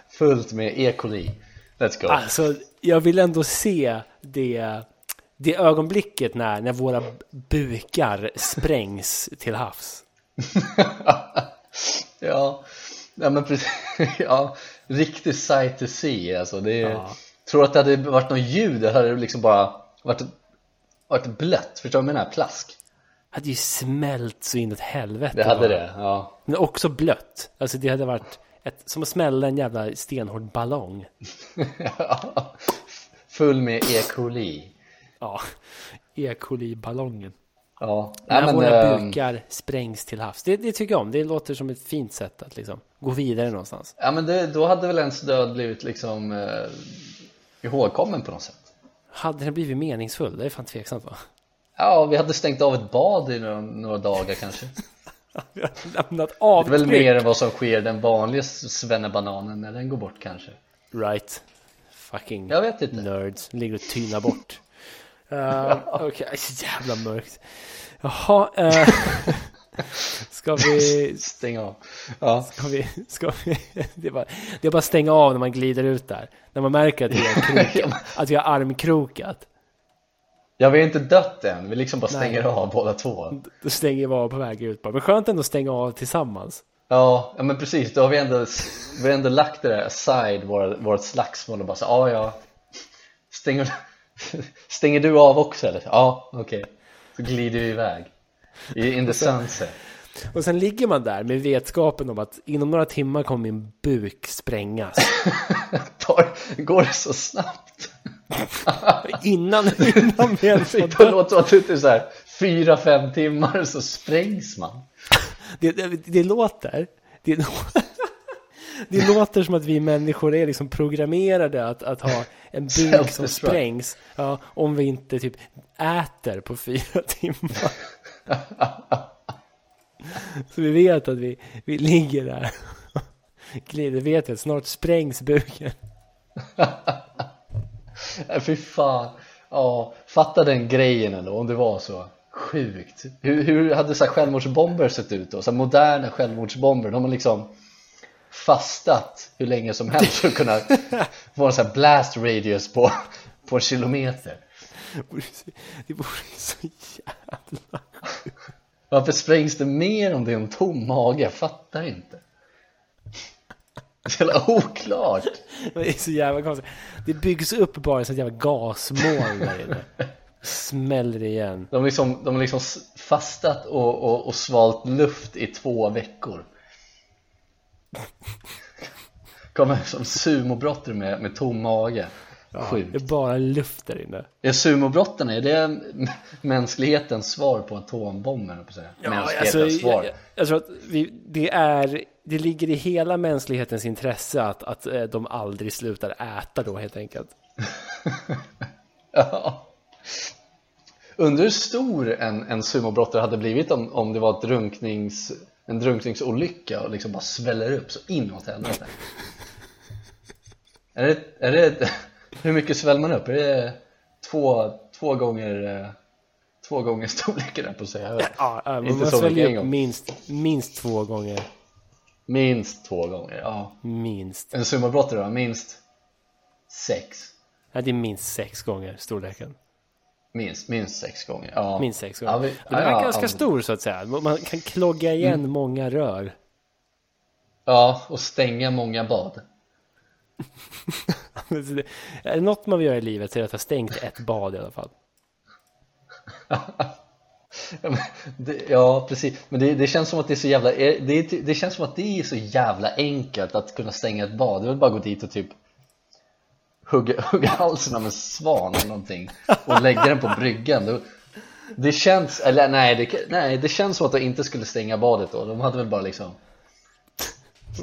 Fullt med E. coli. Let's go. Alltså, jag vill ändå se det, det ögonblicket när, när våra bukar sprängs till havs. <laughs> Ja, ja men precis, ja, riktig sight to see alltså. Det är, Ja. Tror att det hade varit något ljud, det hade liksom bara varit, varit blött, förstår du vad jag menar? Plask hade ju smält så inåt helvete. Det hade bara. det, ja Men också blött. Alltså det hade varit ett, som att smälla en jävla stenhård ballong. <laughs> Full med E. coli Ja, E. coli-ballongen. Ja, När men, våra ehm, bukar sprängs till havs. Det, det tycker jag om. Det låter som ett fint sätt att liksom gå vidare någonstans. ja men det, då hade väl ens död blivit liksom eh, ihågkommen på något sätt Hade den blivit meningsfull? Det är fan tveksamt va? Ja, vi hade stängt av ett bad i några, några dagar kanske <laughs> Vi har lämnat Det är väl avtryck. mer än vad som sker den vanliga svennebananen när den går bort kanske Right. Fucking Jag vet inte nerds. Ligger och tynar bort. Uh, <laughs> Okej, så jävla mörkt. Jaha. Uh, <laughs> ska vi... Stäng av Ja, Ska vi, ska vi det, är bara, det är bara stänga av när man glider ut där. När man märker att vi har, krokat, att vi har armkrokat. Ja vi har inte dött än, vi liksom bara Nej. stänger av båda två Då stänger vi av på väg ut bara. Men skönt ändå att stänga av tillsammans. Ja, ja men precis, då har vi ändå, vi har ändå lagt det där aside, våra, vårt slagsmål och bara så, ja ja Stänger, <laughs> stänger du av också eller? Ja, okej Så glider vi iväg In the sunset Och sen ligger man där med vetskapen om att inom några timmar kommer min buk sprängas. <laughs> Går det så snabbt? Innan, <laughs> innan vi ens har dött. att det är så här fyra, fem timmar så sprängs man Det, det, det låter... Det, det låter som att vi människor är liksom programmerade att, att ha en buk som sprängs. Ja, om vi inte typ äter på fyra timmar. Så vi vet att vi, vi ligger där. Glider, vet att snart sprängs buken. Nej, Fy fan. Ja, fatta den grejen ändå om det var så sjukt. Hur, hur hade så här självmordsbomber sett ut då? Så moderna självmordsbomber, de har liksom fastat hur länge som helst för att kunna <laughs> en sån här blast radius på, på en kilometer. Det vore så- Det vore så jävla... Varför sprängs det mer om det är en tom mage? Jag fattar inte så <laughs> jävla oklart <laughs> Det är så jävla konstigt. Det byggs upp bara ett jävla gasmoln där inne. Smäller igen. De, liksom, de har liksom fastat och, och, och svalt luft i två veckor <laughs> Kommer som sumobrottare med, med tom mage Det är bara luft där inne. Är sumobrottarna, är det <laughs> mänsklighetens svar på atombomben? på att säga? Mänsklighetens alltså, svar jag, jag tror att vi, det är... Det ligger i hela mänsklighetens intresse att, att eh, de aldrig slutar äta då helt enkelt. <laughs> Ja. Undrar hur stor en, en sumobrottare hade blivit om, om det var ett drunknings, en drunkningsolycka och liksom bara sväller upp så inåt helvete <laughs> är det, är det, Hur mycket sväller man upp? Är det två, två gånger eh, Två gånger <laughs> storleken på att säga. Ja, ja, man sväljer upp minst, minst två gånger. Minst två gånger, ja Minst. En sumobrottare då? Minst sex Ja, det är minst sex gånger storleken. Minst, minst sex gånger, ja Minst sex Ja, gånger. vi- Men den ja, är ja, ganska ja. stor så att säga. Man kan klogga igen Mm. många rör. Ja, och stänga många bad <laughs> <laughs> är det något man vill göra i livet så är det att ha stängt ett bad i alla fall. <laughs> Ja, precis, men det, det känns som att det är så jävla eh, det, det känns som att det är så jävla enkelt att kunna stänga ett bad. Det är väl bara att gå dit och typ hugga, <laughs> hugga halsen av en svan eller någonting och lägga den på bryggan. Det, Det känns, eller nej det, nej det känns som att de inte skulle stänga badet då. De hade väl bara liksom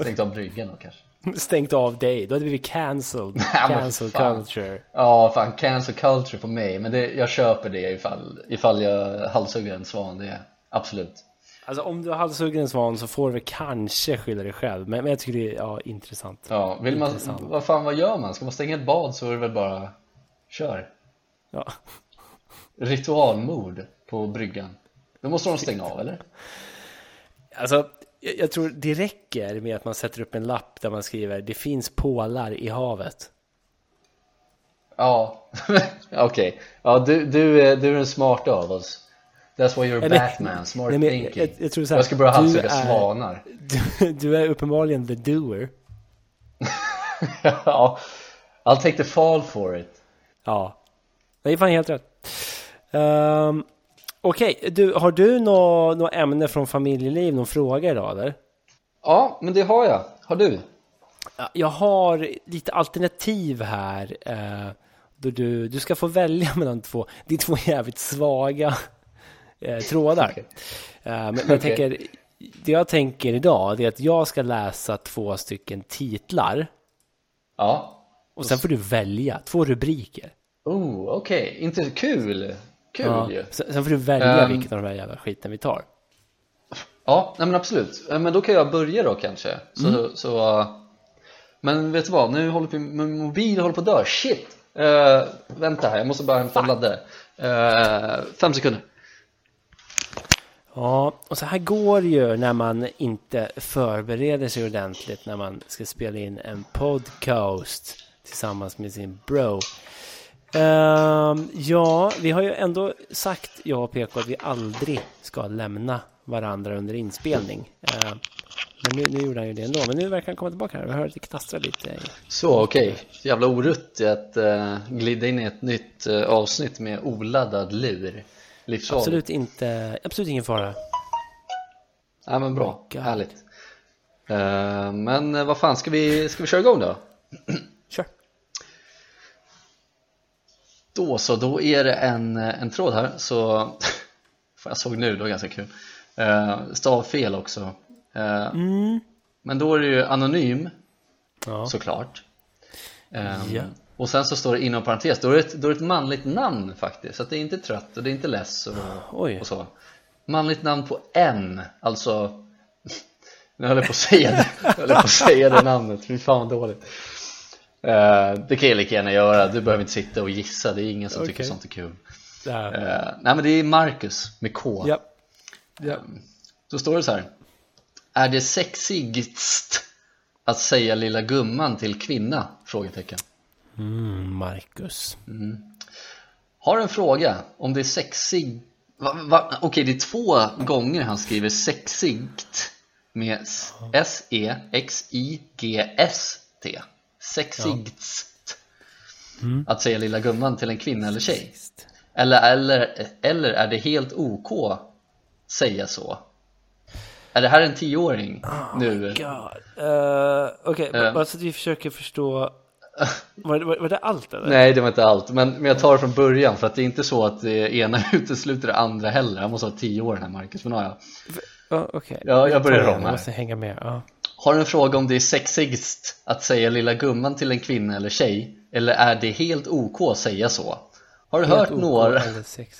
stängt av bryggan då kanske. Stängt av dig, då hade vi blivit cancelled. <laughs> Cancel culture. Ja, fan cancel culture på mig Men det, jag köper det ifall, ifall jag halshugger en svan, det är absolut Alltså om du halshugger en svan så får du kanske skylla dig själv. Men, men jag tycker det är ja, intressant. Ja, vill man, Intressant. vad fan vad gör man? Ska man stänga ett bad så är det väl bara kör Ja. Ritualmord på bryggan Då måste de stänga av eller? Alltså, jag, tror det räcker med att man sätter upp en lapp där man skriver det finns pålar i havet. Ja, <laughs> okej. Ja, du, du, är, du är den smarta av oss. That's why you're Eller- Batman, smart Nej, men thinking. jag- jag tror så här, jag ska börja halshugga svanar. <laughs> Du, du är uppenbarligen the doer. <laughs> Ja, I'll take the fall for it. Ja, det är fan helt rätt. Um, Okej, du, har du något nå ämne från familjeliv, någon fråga idag eller? Ja, men det har jag, har du? Ja, Jag har lite alternativ här. Eh, då du, du ska få välja <laughs> mellan två. Det är två jävligt svaga eh, trådar. Okej. Eh, men, men jag tänker, det jag tänker idag är att jag ska läsa två stycken titlar. Ja Och sen får du välja två rubriker. Oh, okej, inte kul kul Ja. ju Sen, får du välja Ehm. vilken av de här jävla skiten vi tar. Ja, nej men absolut. Eh, Men då kan jag börja då kanske. Så, Mm. så, eh, men vet du vad, nu håller vi, min mobil håller på att dö. Shit! Eh, vänta här, jag måste bara hämta en laddare. Eh, fem sekunder. Ja, och så här går det ju när man inte förbereder sig ordentligt när man ska spela in en podcast tillsammans med sin bro. Ehm, ja, vi har ju ändå sagt, jag och PK, att vi aldrig ska lämna varandra under inspelning. Ehm, men nu, nu gjorde han ju det ändå, men nu verkar han komma tillbaka här. Vi hör att det knastrar lite. Så okej, jävla orutt i att uh, glida in i ett nytt eh, avsnitt med oladdad lur. Livsfarligt. Absolut inte, absolut ingen fara. Ja men bra, Oh härligt. Eh, men eh, vad fan, ska vi, ska vi köra igång då? <clears throat> Kör. Då så, då är det en, en tråd här så <laughs> jag såg nu, det var ganska kul. Uh, Stavfel också. Eh, Mm. Men då är det ju anonym Ja. såklart. Ehm, Ja. Och sen så står det inom parentes, då är det ett, då är det ett manligt namn faktiskt. Så att det är inte trött och det är inte less och, och så. Manligt namn på N, alltså <laughs> Nu höll jag på att säga det, <laughs> jag höll på att säga det namnet, fy fan vad dåligt Eh, Det kan jag lika gärna göra, du behöver inte sitta och gissa, det är ingen som tycker Okej. sånt är kul. Eh, Nej men det är Marcus med K Ja. Ja. Då står det så här Är det sexigst att säga lilla gumman till kvinna? Frågetecken Mm, Marcus. Har en fråga om det är sexig? Okej, det är två gånger han skriver sexigt med s- S-E-X-I-G-S-T Sexigst Att säga lilla gumman till en kvinna eller tjej eller, eller, eller är det helt OK säga så? Är det här en tioåring nu? God. Uh, Okej, Eh. bara så att vi försöker förstå. <laughs> Var, var, var det allt eller? Nej det var inte allt, men, men jag tar det från början för att det är inte så att det ena <laughs> utesluter det andra heller Han måste ha tio år den här Marcus, men ja, ja. Ja, Okej. Ja, jag börjar om här. Jag måste hänga med. Ja. Har en fråga om det är sexigst att säga lilla gumman till en kvinna eller tjej Eller är det helt OK att säga så? Har du, Helt hört OK några,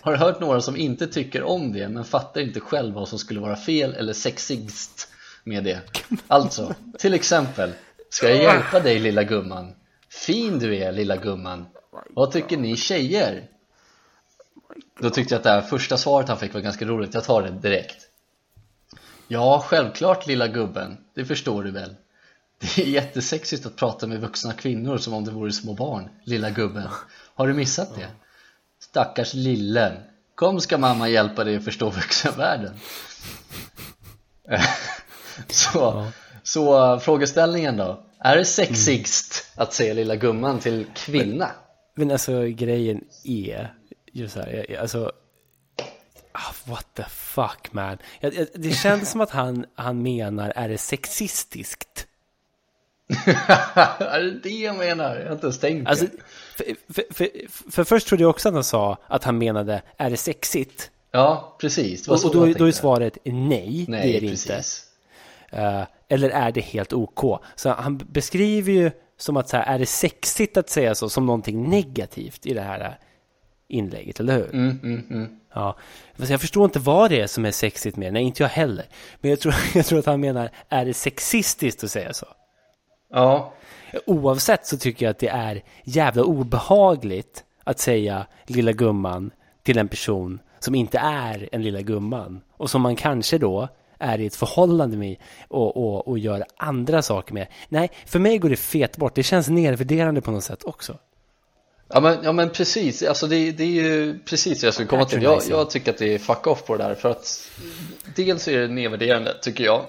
har du hört några som inte tycker om det men fattar inte själv vad som skulle vara fel eller sexigst med det? Alltså, till exempel Ska jag hjälpa dig lilla gumman? Fin du är lilla gumman Vad tycker ni tjejer? Då tyckte jag att det här första svaret han fick var ganska roligt, jag tar det direkt Ja, självklart lilla gubben, det förstår du väl. Det är jättesexigt att prata med vuxna kvinnor som om det vore små barn, lilla gubben. Har du missat det? Stackars lillen. Kom ska mamma hjälpa dig att förstå vuxenvärlden <laughs> Så, så frågeställningen då. Är det sexigst att säga lilla gumman till kvinna? Men alltså grejen är ju så här, alltså what the fuck man. Det känns som att han, han menar, är det sexistiskt? <laughs> är det det jag menar? Jag har inte ens tänkt Alltså, för, för, för, för först trodde jag också att han sa att han menade, är det sexigt? Ja, precis, Och, då, då är svaret nej, Nej, det är det precis. inte. Eh, eller är det helt OK? Så han beskriver ju som att så här, är det sexigt att säga så, som någonting negativt i det här inlägget, eller hur? Mm, mm, mm. Ja, fast jag förstår inte vad det är som är sexigt med Nej, inte jag heller. Men jag tror, <laughs> jag tror att han menar, är det sexistiskt att säga så? Ja, Oavsett så tycker jag att det är jävla obehagligt att säga lilla gumman till en person som inte är en lilla gumman. Och som man kanske då är i ett förhållande med och, och, och gör andra saker med. Nej, för mig går det fet bort. Det känns nedvärderande på något sätt också. Ja men, ja men precis, alltså det, det är ju precis det jag skulle komma till. Jag, jag tycker att det är fuck off på det där för att Dels är det nedvärderande tycker jag.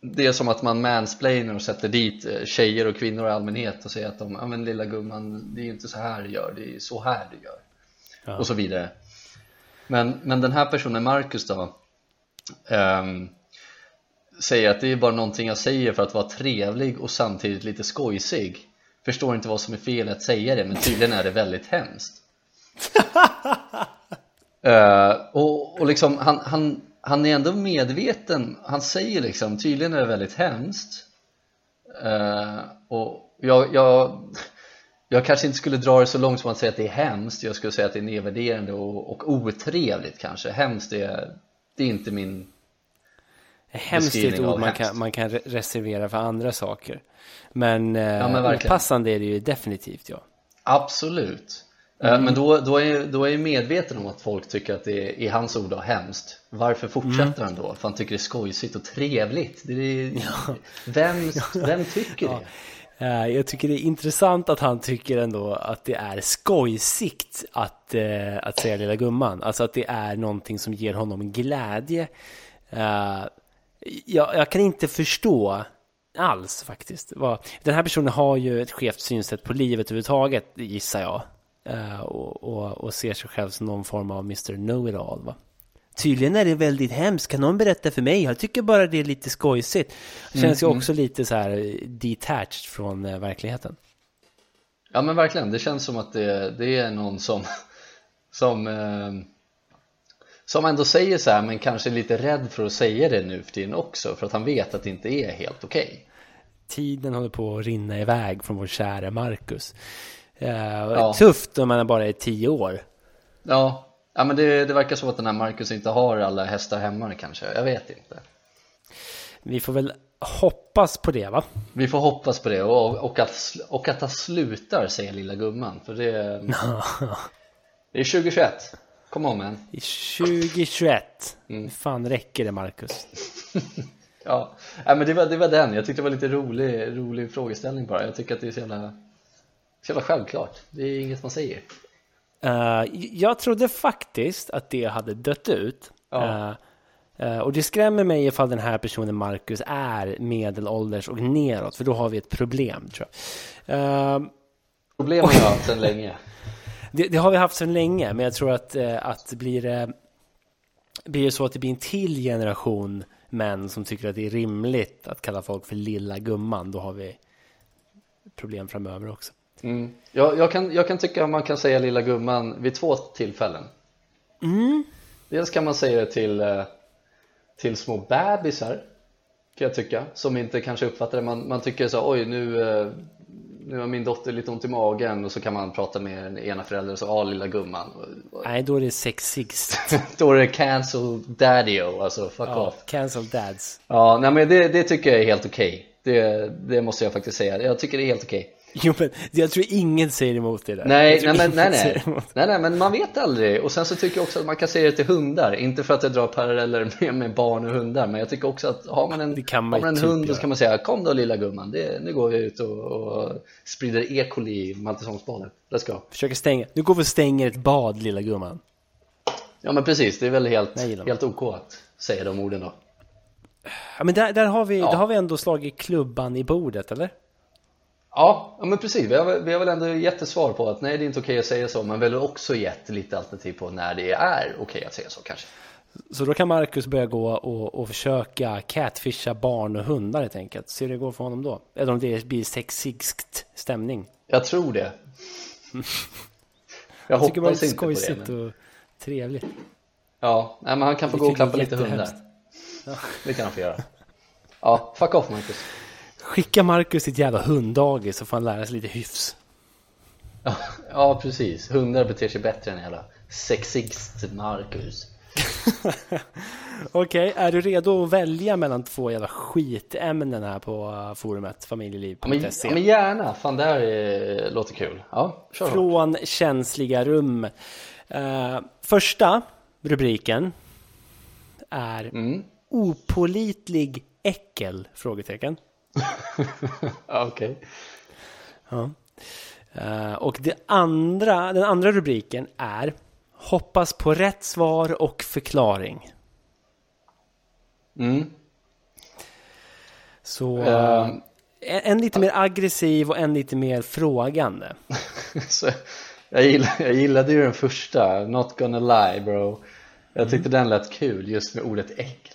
Det är som att man mansplainar och sätter dit eh, tjejer och kvinnor i allmänhet och säger att de, ja men lilla gumman, det är ju inte så här du gör, det är så här du gör. Ja. och så vidare. Men, men den här personen Marcus då ehm, Säger att det är bara någonting jag säger för att vara trevlig och samtidigt lite skojsig Förstår inte vad som är fel att säga det men tydligen är det väldigt hemskt. <laughs> Eh, och, och liksom han, han, han är ändå medveten. Han säger liksom tydligen är det väldigt hemskt. Eh, Och jag, jag, jag kanske inte skulle dra det så långt som att säga att det är hemskt. Jag skulle säga att det är nedvärderande och, och otrevligt kanske. Hemskt är, det är inte min Hemskt ett ord man hemskt. kan, man kan re- reservera för andra saker. Men, Ja, eh, men verkligen. opassande är det ju definitivt ja. Absolut Mm. Eh, Men då, då, är, då är jag medveten om att folk tycker att det är, i hans ord då, hemskt Varför fortsätter Mm. han då? För han tycker det är skojsigt och trevligt det är, vem, <laughs> vem tycker det? Eh, Jag tycker det är intressant att han tycker ändå att det är skojsigt att, att säga lilla gumman. Alltså att det är någonting som ger honom glädje. Jag, jag kan inte förstå alls faktiskt. Den här personen har ju ett skevt synsätt på livet överhuvudtaget, gissar jag. Eh, och, och, och ser sig själv som någon form av Mr. Know-It-All. Va? Tydligen är det väldigt hemskt. Kan någon berätta för mig? Jag tycker bara det är lite skojsigt. Det känns ju också lite så här eh, detached från eh, verkligheten. Ja men verkligen, det känns som att det, det är någon som <laughs> som, eh, som ändå säger så här men kanske är lite rädd för att säga det nu för tiden också för att han vet att det inte är helt okej Tiden håller på att rinna iväg från vår kära Marcus. Eh, Ja. Tufft om man bara är tio år. Ja, ja men det, det verkar som att den här Marcus inte har alla hästar hemma kanske, jag vet inte Vi får väl hoppas på det va? Vi får hoppas på det och, och, att, och att han slutar säga lilla gumman för det, <laughs> det är 2021, come on man I 2021. Mm. Fan räcker det Marcus? <laughs> Ja, ja men det var, det var den, jag tyckte det var lite rolig, rolig frågeställning bara Jag tycker att det är så jävla, så jävla självklart, det är inget man säger Eh, jag trodde faktiskt att det hade dött ut. Ja. Eh, och det skrämmer mig ifall den här personen Marcus är medelålders och neråt. För då har vi ett problem tror jag. Eh, Problemet har jag haft sedan länge <laughs> det, det har vi haft sedan länge. Men jag tror att, eh, att blir det blir det så att det blir en till generation män som tycker att det är rimligt att kalla folk för lilla gumman. Då har vi problem framöver också. mm. jag, jag, kan, jag kan tycka att man kan säga lilla gumman vid två tillfällen Dels kan man säga det till, eh, till små bebisar kan jag tycka, som inte kanske uppfattar det man, man tycker så oj nu, eh, nu har min dotter lite ont i magen och så kan man prata med den ena föräldern och så, ja lilla gumman. Nej, då är det sexigst. <laughs> Då är det cancel daddy-o, alltså fuck Ja, off. cancel dads. Ja, nej men det, det tycker jag är helt okej. Det, det måste jag faktiskt säga, jag tycker det är helt okej Jo, men jag tror ingen säger emot det där. Nej, nej, men, nej, nej. nej, nej, men man vet aldrig. Och sen så tycker jag också att man kan säga det till hundar. Inte för att jag drar paralleller med, med barn och hundar, men jag tycker också att har man en, man har man en typ hund göra. så kan man säga Kom då lilla gumman, det, nu går vi ut och, och sprider E. coli i Maltesonsbadet. Let's go. Försöker stänga. Nu går vi och stänger ett bad, lilla gumman. Ja men precis, det är väl helt, helt OK att säga de orden då. Ja, men där, där, har vi, Ja. där har vi ändå slagit klubban i bordet, eller? Ja, ja men precis. Vi har, väl- vi har väl ändå gett ett svar på att nej det är inte okej att säga så, men väl också gett lite alternativ på när det är okej att säga så kanske. Så då kan Marcus börja gå och, och försöka catfisha barn och hundar helt enkelt. Se hur det går för honom då. Eller om det blir sexigt stämning. Jag tror det. <laughs> Jag Jag tycker bara det hoppas är på det. skojsigt Men... och trevligt. Ja, nej, men han kan få gå och klappa lite hundar. jättehemskt. Det kan han få göra. Ja, fuck off Marcus. Skicka Marcus ett jävla hunddagis så får han lära sig lite hyfs. Ja, <laughs> ja, precis. Hundar beter sig bättre än jävla sexist Marcus. <laughs> Okej, är du redo att välja mellan två jävla skitämnen här på uh, forumet Ja, familjeliv.se? ja, men gärna, fan det här är, låter kul. Ja, kör hårt. Från känsliga rum. Eh, första rubriken är Mm. Opolitlig äckel? Frågetecken. <laughs> Okej. Ja. Eh, och det andra, den andra rubriken är Hoppas på rätt svar och förklaring. Mm. Så Eh. en, en lite mer aggressiv och en lite mer frågande. <laughs> Så, jag, gillar, jag gillade ju den första, Not gonna lie bro. Jag tyckte den lät kul just med ordet äckel.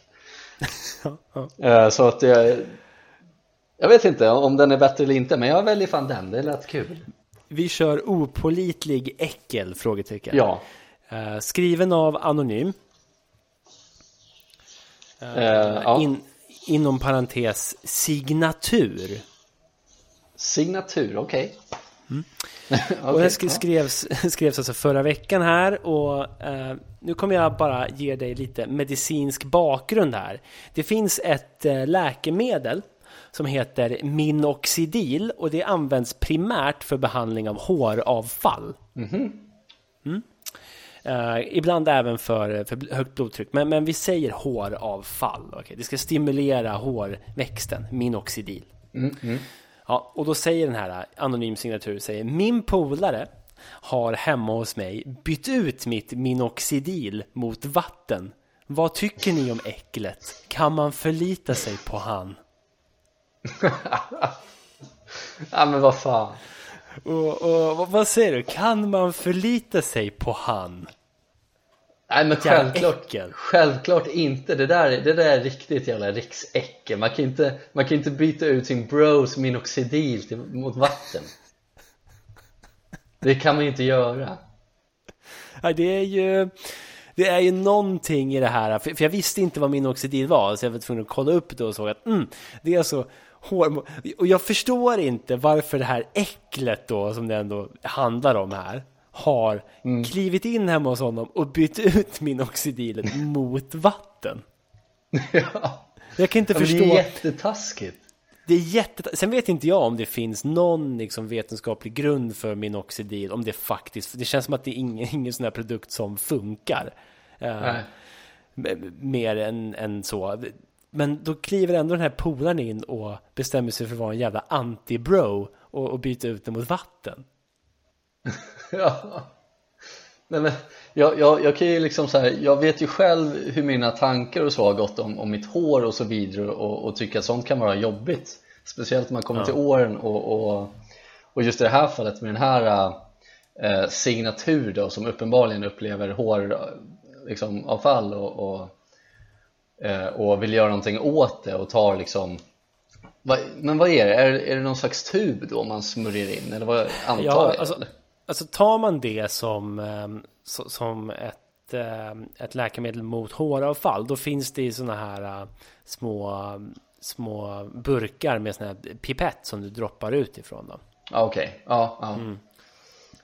<laughs> Eh, Så att jag, jag vet inte om den är bättre eller inte, men jag väljer fan den, det lät kul. Vi kör opolitlig äckel? Frågetecken. Ja, Eh, skriven av Anonym. Eh, ja. In, inom parentes signatur. signatur, okej. Mm. okay, <laughs> och den skrevs, <laughs> skrevs alltså förra veckan här och eh, nu kommer jag bara ge dig lite medicinsk bakgrund här. Det finns ett eh, läkemedel som heter Minoxidil och det används primärt för behandling av håravfall. Mm -hmm. mm. Uh, ibland även för, för högt blodtryck, men, men vi säger håravfall. Okay? Det ska stimulera hårväxten, Minoxidil. Mm, mm. Ja, och då säger den här anonym signatur, säger min polare har hemma hos mig bytt ut mitt Minoxidil mot vatten. Vad tycker ni om äcklet? Kan man förlita sig på han? <laughs> ja men vad fan. Och, och, vad säger du? Kan man förlita sig på han? Nej men självklart, självklart inte, det där, det där är riktigt jävla riksäckel man kan, inte, man kan inte byta ut sin bros minoxidil till, mot vatten Det kan man ju inte göra Ja det är ju det är ju någonting i det här, för, jag visste inte vad minoxidil var så jag var tvungen att kolla upp det och såg att mm, det är alltså hormon och jag förstår inte varför det här äcklet då som det ändå handlar om här har mm. klivit in hemma hos honom och bytt ut minoxidilet <laughs> mot vatten. ja. Jag kan inte ja, förstå. Det är jättetaskigt. Det är jättetaskigt. Sen vet inte jag om det finns någon liksom, vetenskaplig grund för minoxidil. Om det faktiskt, det känns som att det är ingen, <laughs> ingen sån här produkt som funkar. Uh, mer än, än så. Men då kliver ändå den här polaren in och bestämmer sig för att vara en jävla anti-bro och, och byta ut det mot vatten. <laughs> ja. Nej, men jag, jag, jag kan ju liksom så här, jag vet ju själv hur mina tankar och så har gått om, om mitt hår och så vidare och, och tycker att sånt kan vara jobbigt speciellt när man kommer ja. till åren och, och, och just i det här fallet med den här äh, signatur då som uppenbarligen upplever hår liksom, och, och, och vill göra någonting åt det och tar liksom men vad är det? Är, är det någon slags tub då man smörjer in? Eller vad antar ja, jag? Alltså, Alltså tar man det som, ehm, som ett, ehm, ett läkemedel mot håravfall, då finns det i sådana här äh, små, små burkar med sådana här pipett som du droppar ut ifrån. Då. Okej, okay. ja. ja. Mm.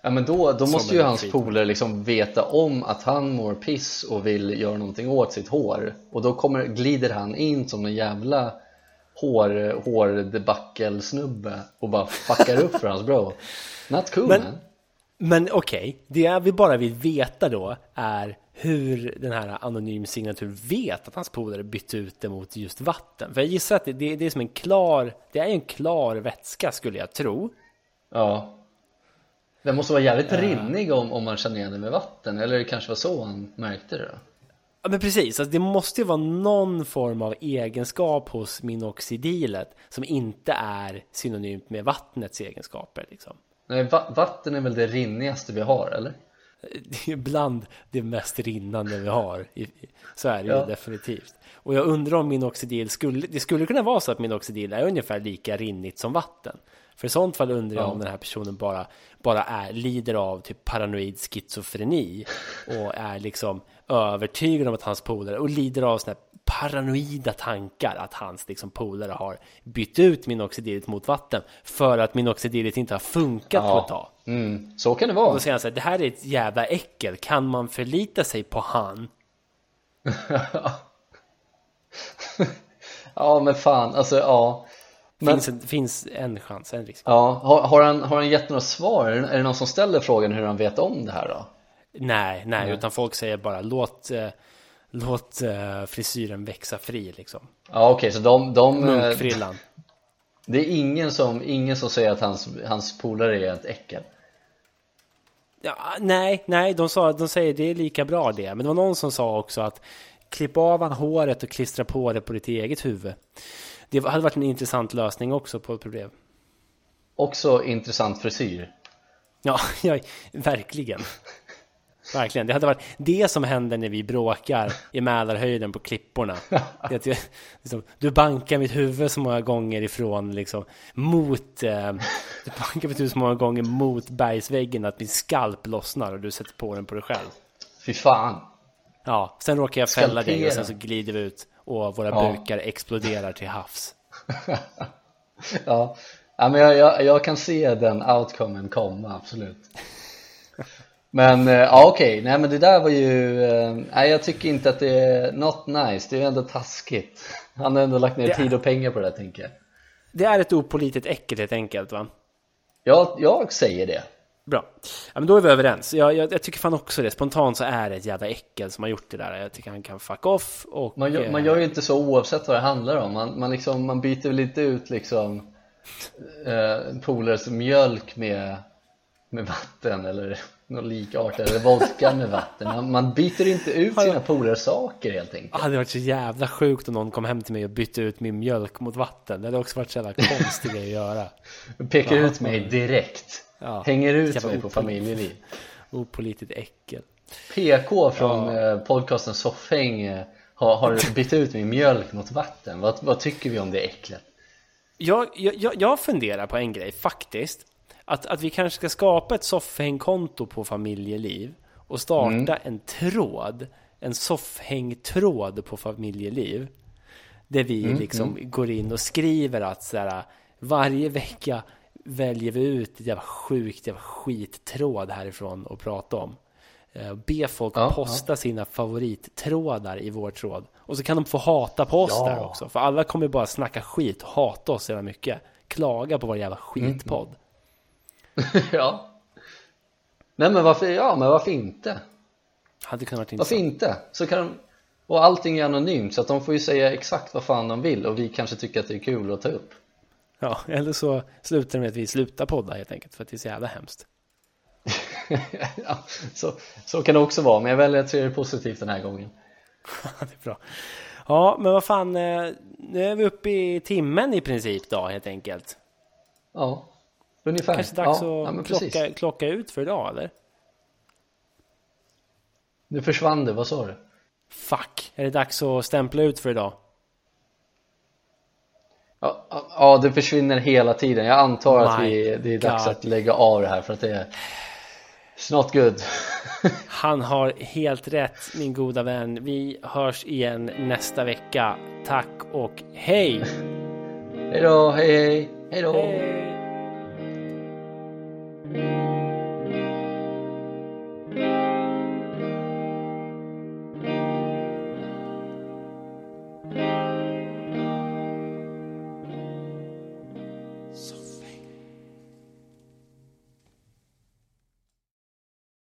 Ja men då, då måste ju hans polare liksom veta om att han mår piss och vill göra någonting åt sitt hår och då kommer, glider han in som en jävla hår, hårdebackel-snubbe och bara fuckar upp för hans bro Not cool men, man men okej, okay, det jag vill bara vill veta då är hur den här anonym signatur vet att hans polare bytt ut det mot just vatten. För jag gissar att det, det, det är som en klar, det är en klar vätska skulle jag tro. Ja. Den måste vara jävligt uh. rinnig om, om man känner igen det med vatten, eller det kanske var så han märkte det då? Ja men precis, alltså det måste ju vara någon form av egenskap hos minoxidilet som inte är synonymt med vattnets egenskaper liksom. Nej, vatten är väl det rinnigaste vi har, eller? <laughs> Det är bland det mest rinnande vi har. Så är det ja. ju definitivt. Och jag undrar om minoxidil skulle, det skulle kunna vara så att minoxidil är ungefär lika rinnigt som vatten. För i sånt fall undrar jag ja. om den här personen bara, bara är, lider av typ paranoid schizofreni och är liksom övertygad om att hans polare och lider av sådana här paranoida tankar att hans liksom, polare har bytt ut minoxidilet mot vatten för att minoxidilet inte har funkat ja. på ett tag. Mm. Så kan det vara. Och då säger han så här, det här är ett jävla äckel, kan man förlita sig på han? <laughs> ja men fan, alltså ja. Men, finns, en, finns en chans, en risk. Ja, har, har, han, har han gett några svar? Är det någon som ställer frågan hur han vet om det här då? Nej, nej, mm. utan folk säger bara låt eh, Låt uh, frisyren växa fri liksom Ja okej, okay, så de, de eh, Munkfrillan Det är ingen som, ingen som säger att hans, hans polare är ett äckel Ja, nej, nej, de, sa, de säger det är lika bra det Men det var någon som sa också att Klipp av han håret och klistra på det på ditt eget huvud Det hade varit en intressant lösning också på ett problem Också intressant frisyr Ja, <laughs> ja verkligen Verkligen, det hade varit det som händer när vi bråkar i Mälarhöjden på klipporna. <laughs> Det är liksom, du bankar mitt huvud så många gånger ifrån liksom mot eh, Du bankar mitt huvud så många gånger mot bergsväggen att min skalp lossnar och du sätter på den på dig själv. Fy fan. Ja, sen råkar jag fälla Skalpera. dig och sen så glider vi ut och våra ja. bukar exploderar till havs. <laughs> ja, Ja, men jag, jag, jag kan se den outcomen komma, absolut. Men eh, ja okej, nej men det där var ju, eh, nej jag tycker inte att det är not nice, det är ändå taskigt. <laughs> Han har ändå lagt ner Det- tid och pengar på det här tänker jag. Det är ett opolitligt äckel helt enkelt va? Jag, jag säger det Bra. Ja, men då är vi överens. Jag, jag, jag tycker fan också det. Spontant så är det ett jävla äckel som har gjort det där. Jag tycker han kan fuck off och... Man gör, man gör ju inte så oavsett vad det handlar om Man, man, liksom, man byter väl inte ut liksom eh, polares mjölk med, med vatten eller något likartat eller vodka med vatten man, man byter inte ut sina polares saker helt enkelt Det hade varit så jävla sjukt om någon kom hem till mig och bytte ut min mjölk mot vatten. Det hade också varit så jävla konstig grej att göra. Pekar ut mig direkt Ja. Hänger ut mig på familjeliv <laughs> Opolitligt äckel. PK från eh, podcasten Soffhäng eh, har, har bytt ut min mjölk mot vatten vad, vad tycker vi om det äcklet? Jag, jag, jag- funderar på en grej faktiskt. Att, att vi kanske ska skapa ett soffhängkonto på familjeliv och starta en tråd, en soffhängtråd på familjeliv. Där vi liksom går in och skriver att så här, varje vecka väljer vi ut ett jävla sjukt jävla skittråd härifrån och prata om. Eh, Be folk Ja, posta sina favorittrådar i vår tråd. Och så kan de få hata på oss Ja. där också. För alla kommer bara snacka skit hata oss så mycket. Klaga på vår jävla skitpodd. <laughs> ja Nej men varför, ja men varför inte? Hade kunnat vara Varför inte? Så kan de, och allting är anonymt så att de får ju säga exakt vad fan de vill och vi kanske tycker att det är kul att ta upp Ja, eller så slutar det med att vi slutar podda helt enkelt. För att det är så jävla hemskt. <laughs> ja, så, så kan det också vara men jag väljer att se det positivt den här gången <laughs> det är bra. Ja, men vad fan. eh, Nu är vi uppe i timmen i princip då helt enkelt. Ja, ungefär Kanske dags ja, ja, att precis. klocka, klocka ut för idag eller? Nu försvann det, vad sa du? Fuck, är det dags att stämpla ut för idag? Ja, det försvinner hela tiden. Jag antar att My vi, det är dags God. att lägga av det här för att det är It's not good. <laughs> Han har helt rätt min goda vän. Vi hörs igen nästa vecka. Tack och hej! hej då, hej hej, hej då. hej.